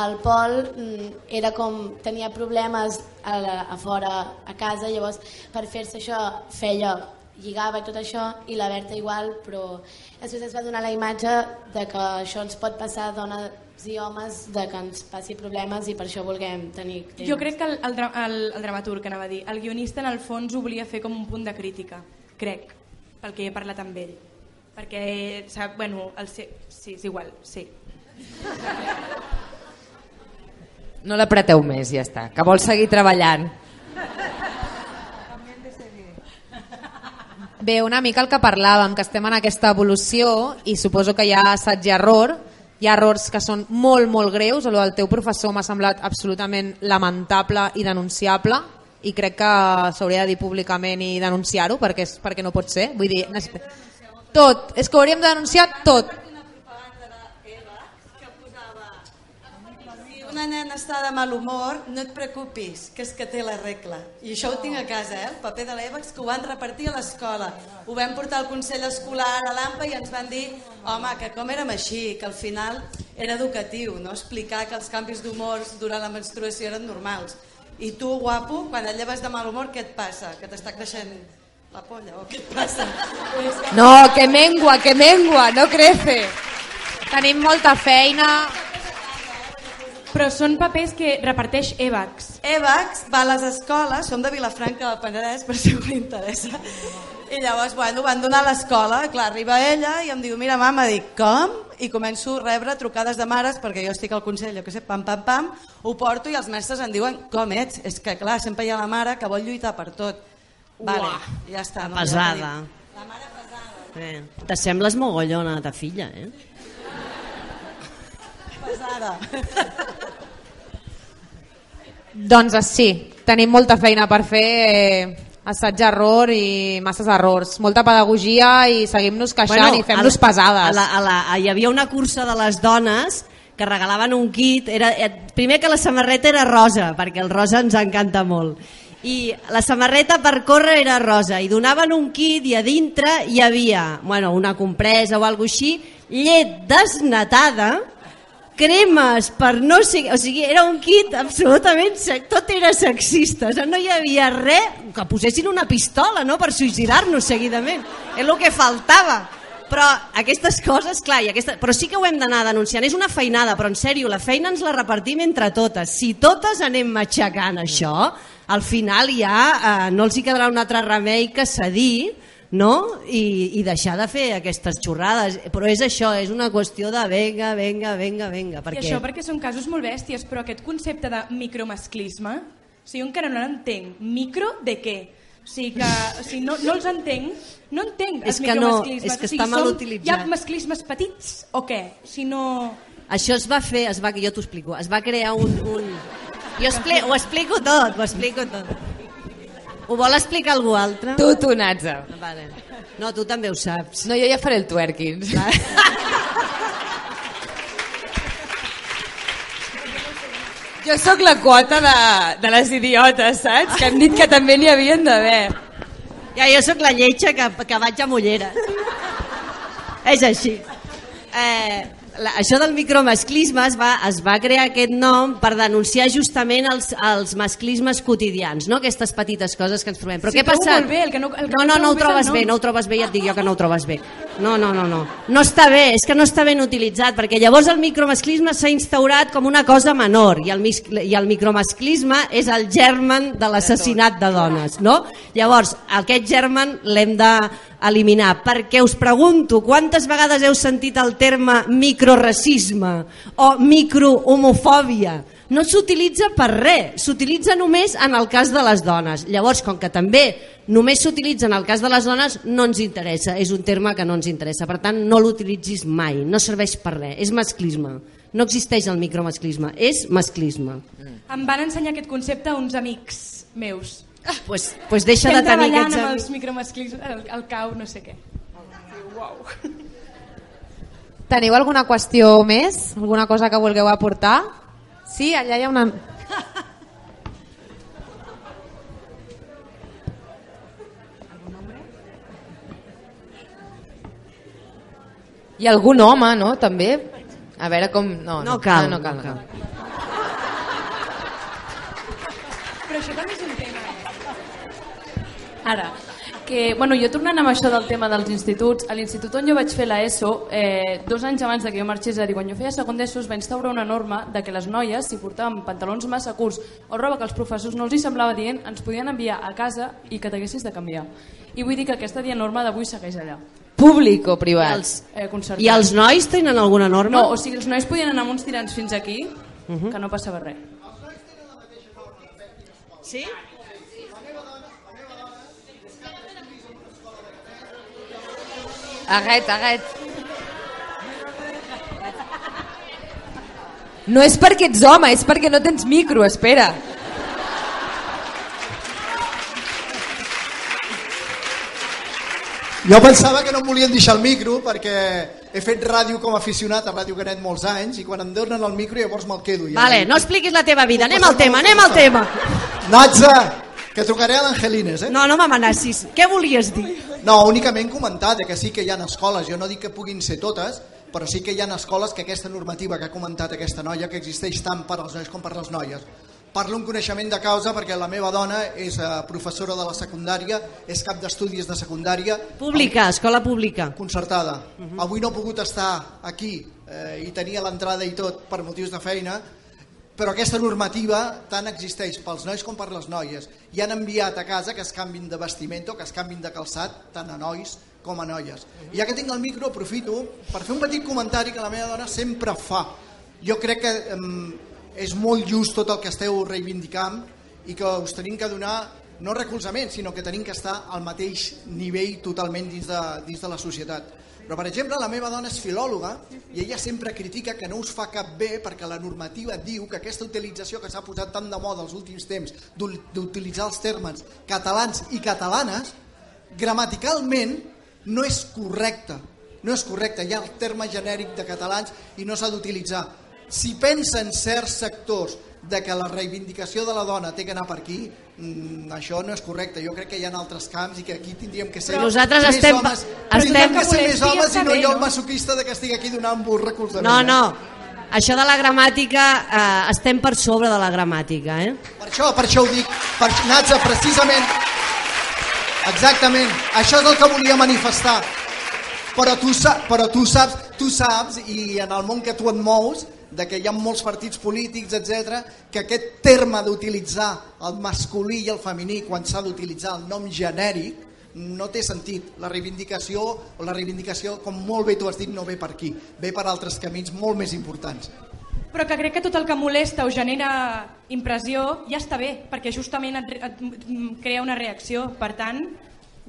el Pol mm, era com, tenia problemes a, la, a fora, a casa, llavors per fer-se això feia lligava i tot això i la Berta igual, però després es va donar la imatge de que això ens pot passar a dones i homes, de que ens passi problemes i per això vulguem tenir temps.
Jo crec que el, el, el, el dramaturg, anava a dir, el guionista en el fons ho volia fer com un punt de crítica, crec, pel que he parlat amb ell. Perquè, sap, bueno, el sí, és igual, sí.
No l'apreteu més, ja està, que vol seguir treballant.
Bé, una mica el que parlàvem, que estem en aquesta evolució i suposo que hi ha assaig i error, hi ha errors que són molt, molt greus, el del teu professor m'ha semblat absolutament lamentable i denunciable i crec que s'hauria de dir públicament i denunciar-ho perquè, és, perquè no pot ser. Vull dir, tot, és que ho hauríem de denunciar tot.
Una nena està de mal humor, no et preocupis, que és que té la regla. I això ho tinc a casa, eh? el paper de l'Evax, que ho van repartir a l'escola. Ho vam portar al Consell Escolar a l'AMPA i ens van dir home, que com érem així, que al final era educatiu, no explicar que els canvis d'humor durant la menstruació eren normals. I tu, guapo, quan et lleves de mal humor, què et passa? Que t'està creixent la polla o què et passa?
No, que mengua, que mengua, no crece. Tenim molta feina.
Però són papers que reparteix EVAX.
EVAX va a les escoles, som de Vilafranca del Penedès, per si us interessa. I llavors, bueno, van donar a l'escola, clar, arriba ella i em diu, mira, mama, dic, com? I començo a rebre trucades de mares, perquè jo estic al Consell, jo què sé, pam, pam, pam, ho porto i els mestres em diuen, com ets? És que, clar, sempre hi ha la mare que vol lluitar per tot. Vale,
Uah,
ja està. No?
pesada.
Ja t'ho dic.
Eh, T'assembles mogollona a ta filla, eh?
Pesada.
Doncs sí, tenim molta feina per fer, eh, assaig-error i masses errors. Molta pedagogia i seguim-nos queixant i fem-nos pesades.
A la, a la, a, hi havia una cursa de les dones que regalaven un kit, era, eh, primer que la samarreta era rosa, perquè el rosa ens encanta molt, i la samarreta per córrer era rosa, i donaven un kit i a dintre hi havia bueno, una compresa o alguna així, llet desnatada, cremes per no ser... O sigui, era un kit absolutament... Tot era sexista, o sigui, no hi havia res que posessin una pistola no? per suïcidar-nos seguidament. És el que faltava. Però aquestes coses, clar, i aquesta... però sí que ho hem d'anar denunciant. És una feinada, però en sèrio, la feina ens la repartim entre totes. Si totes anem matxacant això, al final ja eh, no els hi quedarà un altre remei que cedir no? I, i deixar de fer aquestes xorrades. Però és això, és una qüestió de venga, venga, venga, venga.
I
Perquè...
això perquè són casos molt bèsties, però aquest concepte de micromasclisme, o sigui, jo encara no l'entenc. Micro de què? O sigui, que, o sigui no, no els entenc, no entenc
És
els
que no, és que
o sigui,
està mal
som-
utilitzat.
Hi ha masclismes petits o què? Si no...
Això es va fer, es va, jo t'ho explico, es va crear un... un... Jo expli ho explico tot, ho explico tot. Ho vol explicar algú altre?
Tu, tu, Natza.
Vale. No, tu també ho saps.
No, jo ja faré el twerking. Vale. Jo sóc la quota de, de les idiotes, saps? Que han dit que també n'hi havien d'haver.
Ja, jo sóc la lletja que, que vaig a Molleres. És així. Eh, la, això del micromasclisme es va, es va crear aquest nom per denunciar justament els, els masclismes quotidians, no? aquestes petites coses que ens trobem. Però
Sí,
què
molt bé, el que no- el que
no,
no
no, ho trobes bé, no ho trobes bé, ja et dic jo que no ho trobes bé. No, no, no, no. No està bé, és que no està ben utilitzat, perquè llavors el micromasclisme s'ha instaurat com una cosa menor i el, i el micromasclisme és el germen de l'assassinat de dones, no? Llavors, aquest germen l'hem d'eliminar, perquè us pregunto, quantes vegades heu sentit el terme microracisme o microhomofòbia? No s'utilitza per res, s'utilitza només en el cas de les dones. Llavors, com que també només s'utilitza en el cas de les dones, no ens interessa, és un terme que no ens interessa. Per tant, no l'utilitzis mai, no serveix per res, és masclisme. No existeix el micromasclisme, és masclisme.
Em van ensenyar aquest concepte uns amics meus.
Pues, pues deixa de
Estem
tenir
treballant
aquests
amb
amics.
els micromasclismes, el, el cau, no sé què. Uau.
Teniu alguna qüestió més? Alguna cosa que vulgueu aportar? Sí, allà hi ha una...
I algun home, no? També? A veure com... No,
No cal,
No, no cal,
no
no cal.
Però això també és un tema.
Ara, que, bueno, jo tornant amb això del tema dels instituts, a l'institut on jo vaig fer l'ESO, eh, dos anys abans de que jo marxés, és a dir, quan jo feia segon d'ESO es va instaurar una norma de que les noies, si portaven pantalons massa curts o roba que els professors no els hi semblava dient, ens podien enviar a casa i que t'haguessis de canviar. I vull dir que aquesta dia norma d'avui segueix allà.
Públic o privat?
Els,
Eh.
I els nois tenen alguna norma?
No, o sigui, els nois podien anar amb uns tirants fins aquí,
Uh -huh.
que no passava res.
Sí?
Aguet, aguet. No és perquè ets home, és perquè no tens micro, espera.
Jo pensava que no em volien deixar el micro perquè he fet ràdio com a aficionat a Ràdio Canet molts anys i quan em donen el micro llavors me'l quedo. Ja.
Vale, no expliquis la teva vida, anem al tema, anem al tema.
Natza, que trucaré a l'Angelines, eh?
No, no m'amenacis. Què volies dir?
No, únicament comentar que sí que hi ha escoles, jo no dic que puguin ser totes, però sí que hi ha escoles que aquesta normativa que ha comentat aquesta noia, que existeix tant per als nois com per les noies. Parlo un coneixement de causa perquè la meva dona és eh, professora de la secundària, és cap d'estudis de secundària.
Pública, escola pública.
Concertada. Avui no he pogut estar aquí eh, i tenia l'entrada i tot per motius de feina, però aquesta normativa tant existeix pels nois com per les noies i han enviat a casa que es canvin de vestimento, que es canvin de calçat, tant a nois com a noies. I ja que tinc el micro, aprofito per fer un petit comentari que la meva dona sempre fa. Jo crec que em, és molt just tot el que esteu reivindicant i que us tenim que donar no recolzament, sinó que tenim que estar al mateix nivell totalment dins de, dins de la societat. Però, per exemple, la meva dona és filòloga i ella sempre critica que no us fa cap bé perquè la normativa diu que aquesta utilització que s'ha posat tan de moda els últims temps d'u- d'utilitzar els termes catalans i catalanes, gramaticalment no és correcte. No és correcte, hi ha el terme genèric de catalans i no s'ha d'utilitzar. Si pensen certs sectors de que la reivindicació de la dona té que anar per aquí, mm, això no és correcte. Jo crec que hi ha altres camps i que aquí tindríem que ser
Però nosaltres
més
estem-
homes.
estem-
que ser més homes i no jo el
no?
masoquista de que estic aquí donant-vos recolzament.
No, no. Això de la gramàtica, eh, estem per sobre de la gramàtica, eh?
Per això, per això ho dic. Per, Natza, precisament, exactament, això és el que volia manifestar. Però tu, però tu saps, tu saps, i en el món que tu et mous, de que hi ha molts partits polítics, etc, que aquest terme d'utilitzar el masculí i el femení quan s'ha d'utilitzar el nom genèric no té sentit. La reivindicació, o la reivindicació, com molt bé tu has dit, no ve per aquí, ve per altres camins molt més importants.
Però que crec que tot el que molesta o genera impressió ja està bé, perquè justament et, et, et crea una reacció. Per tant,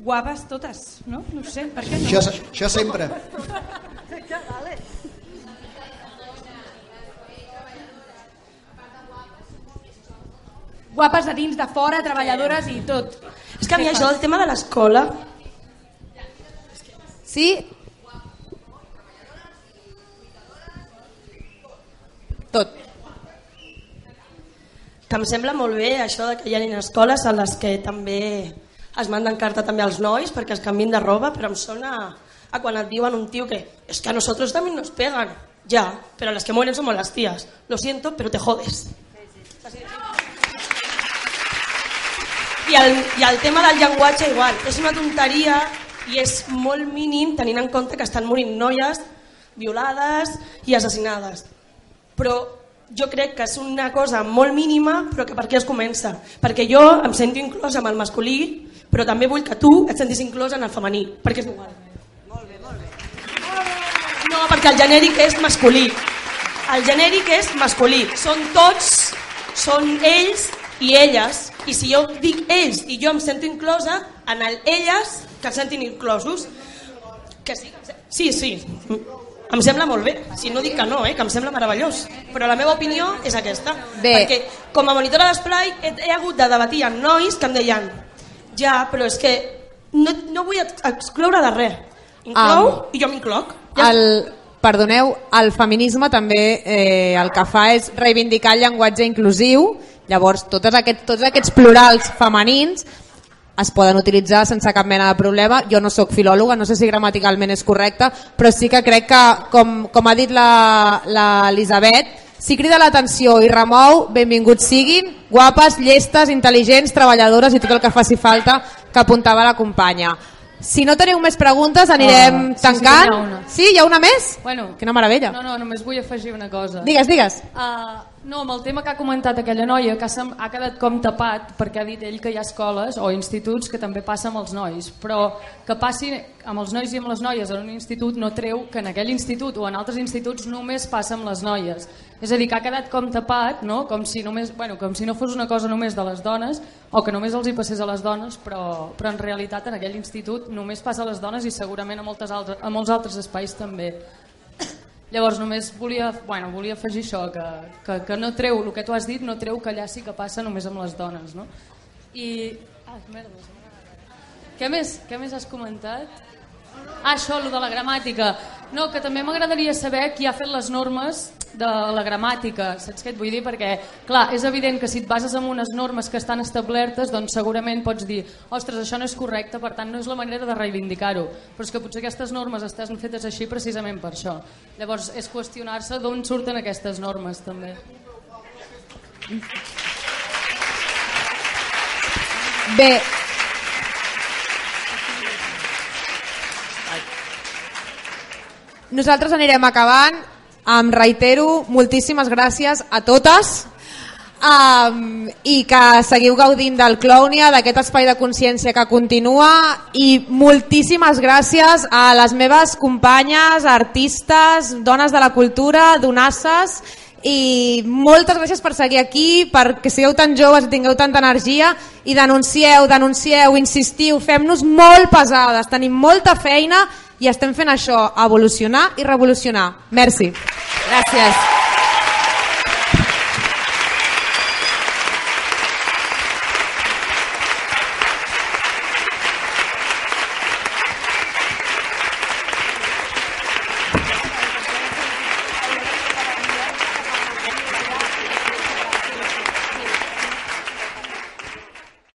guapes totes, no? No ho sé, per què no?
Això, això sempre.
Guapes de dins, de fora, treballadores i tot.
És que a mi això del tema de l'escola...
Sí? Tot.
que em sembla molt bé això de que hi ha escoles a les que també es manden carta també als nois perquè es canvin de roba, però em sona a quan et diuen un tio que es que a nosotros también nos pegan. Ya, pero las que mueren somos las tías. Lo siento, pero te jodes. I el, I el tema del llenguatge igual, és una tonteria i és molt mínim tenint en compte que estan morint noies violades i assassinades. Però jo crec que és una cosa molt mínima però que per què es comença? Perquè jo em sento inclòs amb el masculí però també vull que tu et sentis inclòs en el femení, perquè és igual. No, perquè el genèric és masculí. El genèric és masculí. Són tots, són ells i elles. I si jo dic ells i jo em sento inclosa, en el elles que es sentin inclosos. Que sí, sí, sí. Em sembla molt bé. Si no dic que no, eh, que em sembla meravellós. Però la meva opinió és aquesta.
Bé.
Perquè com a monitora d'esplai he, he hagut de debatir amb nois que em deien ja, però és que no, no vull ex- excloure de res. Inclou
Am.
i jo m'incloc.
El, perdoneu, el feminisme també eh, el que fa és reivindicar el llenguatge inclusiu, llavors totes aquest, tots aquests plurals femenins es poden utilitzar sense cap mena de problema. Jo no sóc filòloga, no sé si gramaticalment és correcte, però sí que crec que, com, com ha dit l'Elisabet, si crida l'atenció i remou, benvinguts siguin, guapes, llestes, intel·ligents, treballadores i tot el que faci falta que apuntava la companya. Si no teniu més preguntes anirem
Ah, sí, sí,
tancant.
ha una.
Sí, hi ha una més?
Bueno,
Quina meravella.
No, no, només vull afegir una cosa.
Digues, digues.
Uh, no, amb el tema que ha comentat aquella noia, que s'ha- ha quedat com tapat, perquè ha dit ell que hi ha escoles o instituts que també passa amb els nois, però que passi amb els nois i amb les noies en un institut no treu que en aquell institut o en altres instituts només passa amb les noies. És a dir, que ha quedat com tapat, no? com, si només, bueno, com si no fos una cosa només de les dones o que només els hi passés a les dones, però, però en realitat en aquell institut només passa a les dones i segurament a, moltes altres, a molts altres espais també. Llavors només volia, bueno, volia afegir això, que, que, que no treu, el que tu has dit no treu que allà sí que passa només amb les dones, no? I... Ah, merda, què més, què més has comentat? Ah, això, lo de la gramàtica. No, que també m'agradaria saber qui ha fet les normes de la gramàtica, saps què et vull dir? Perquè, clar, és evident que si et bases en unes normes que estan establertes, doncs segurament pots dir, ostres, això no és correcte, per tant no és la manera de reivindicar-ho. Però és que potser aquestes normes estan fetes així precisament per això. Llavors, és qüestionar-se d'on surten aquestes normes, també.
Bé, nosaltres anirem acabant. Em reitero, moltíssimes gràcies a totes. Um, i que seguiu gaudint del Clownia, d'aquest espai de consciència que continua. I moltíssimes gràcies a les meves companyes, artistes, dones de la cultura, donasses. I moltes gràcies per seguir aquí, perquè sigueu tan joves i tingueu tanta energia. I denuncieu, denuncieu, insistiu, fem-nos molt pesades, tenim molta feina i estem fent això, evolucionar i revolucionar. Merci.
Gràcies.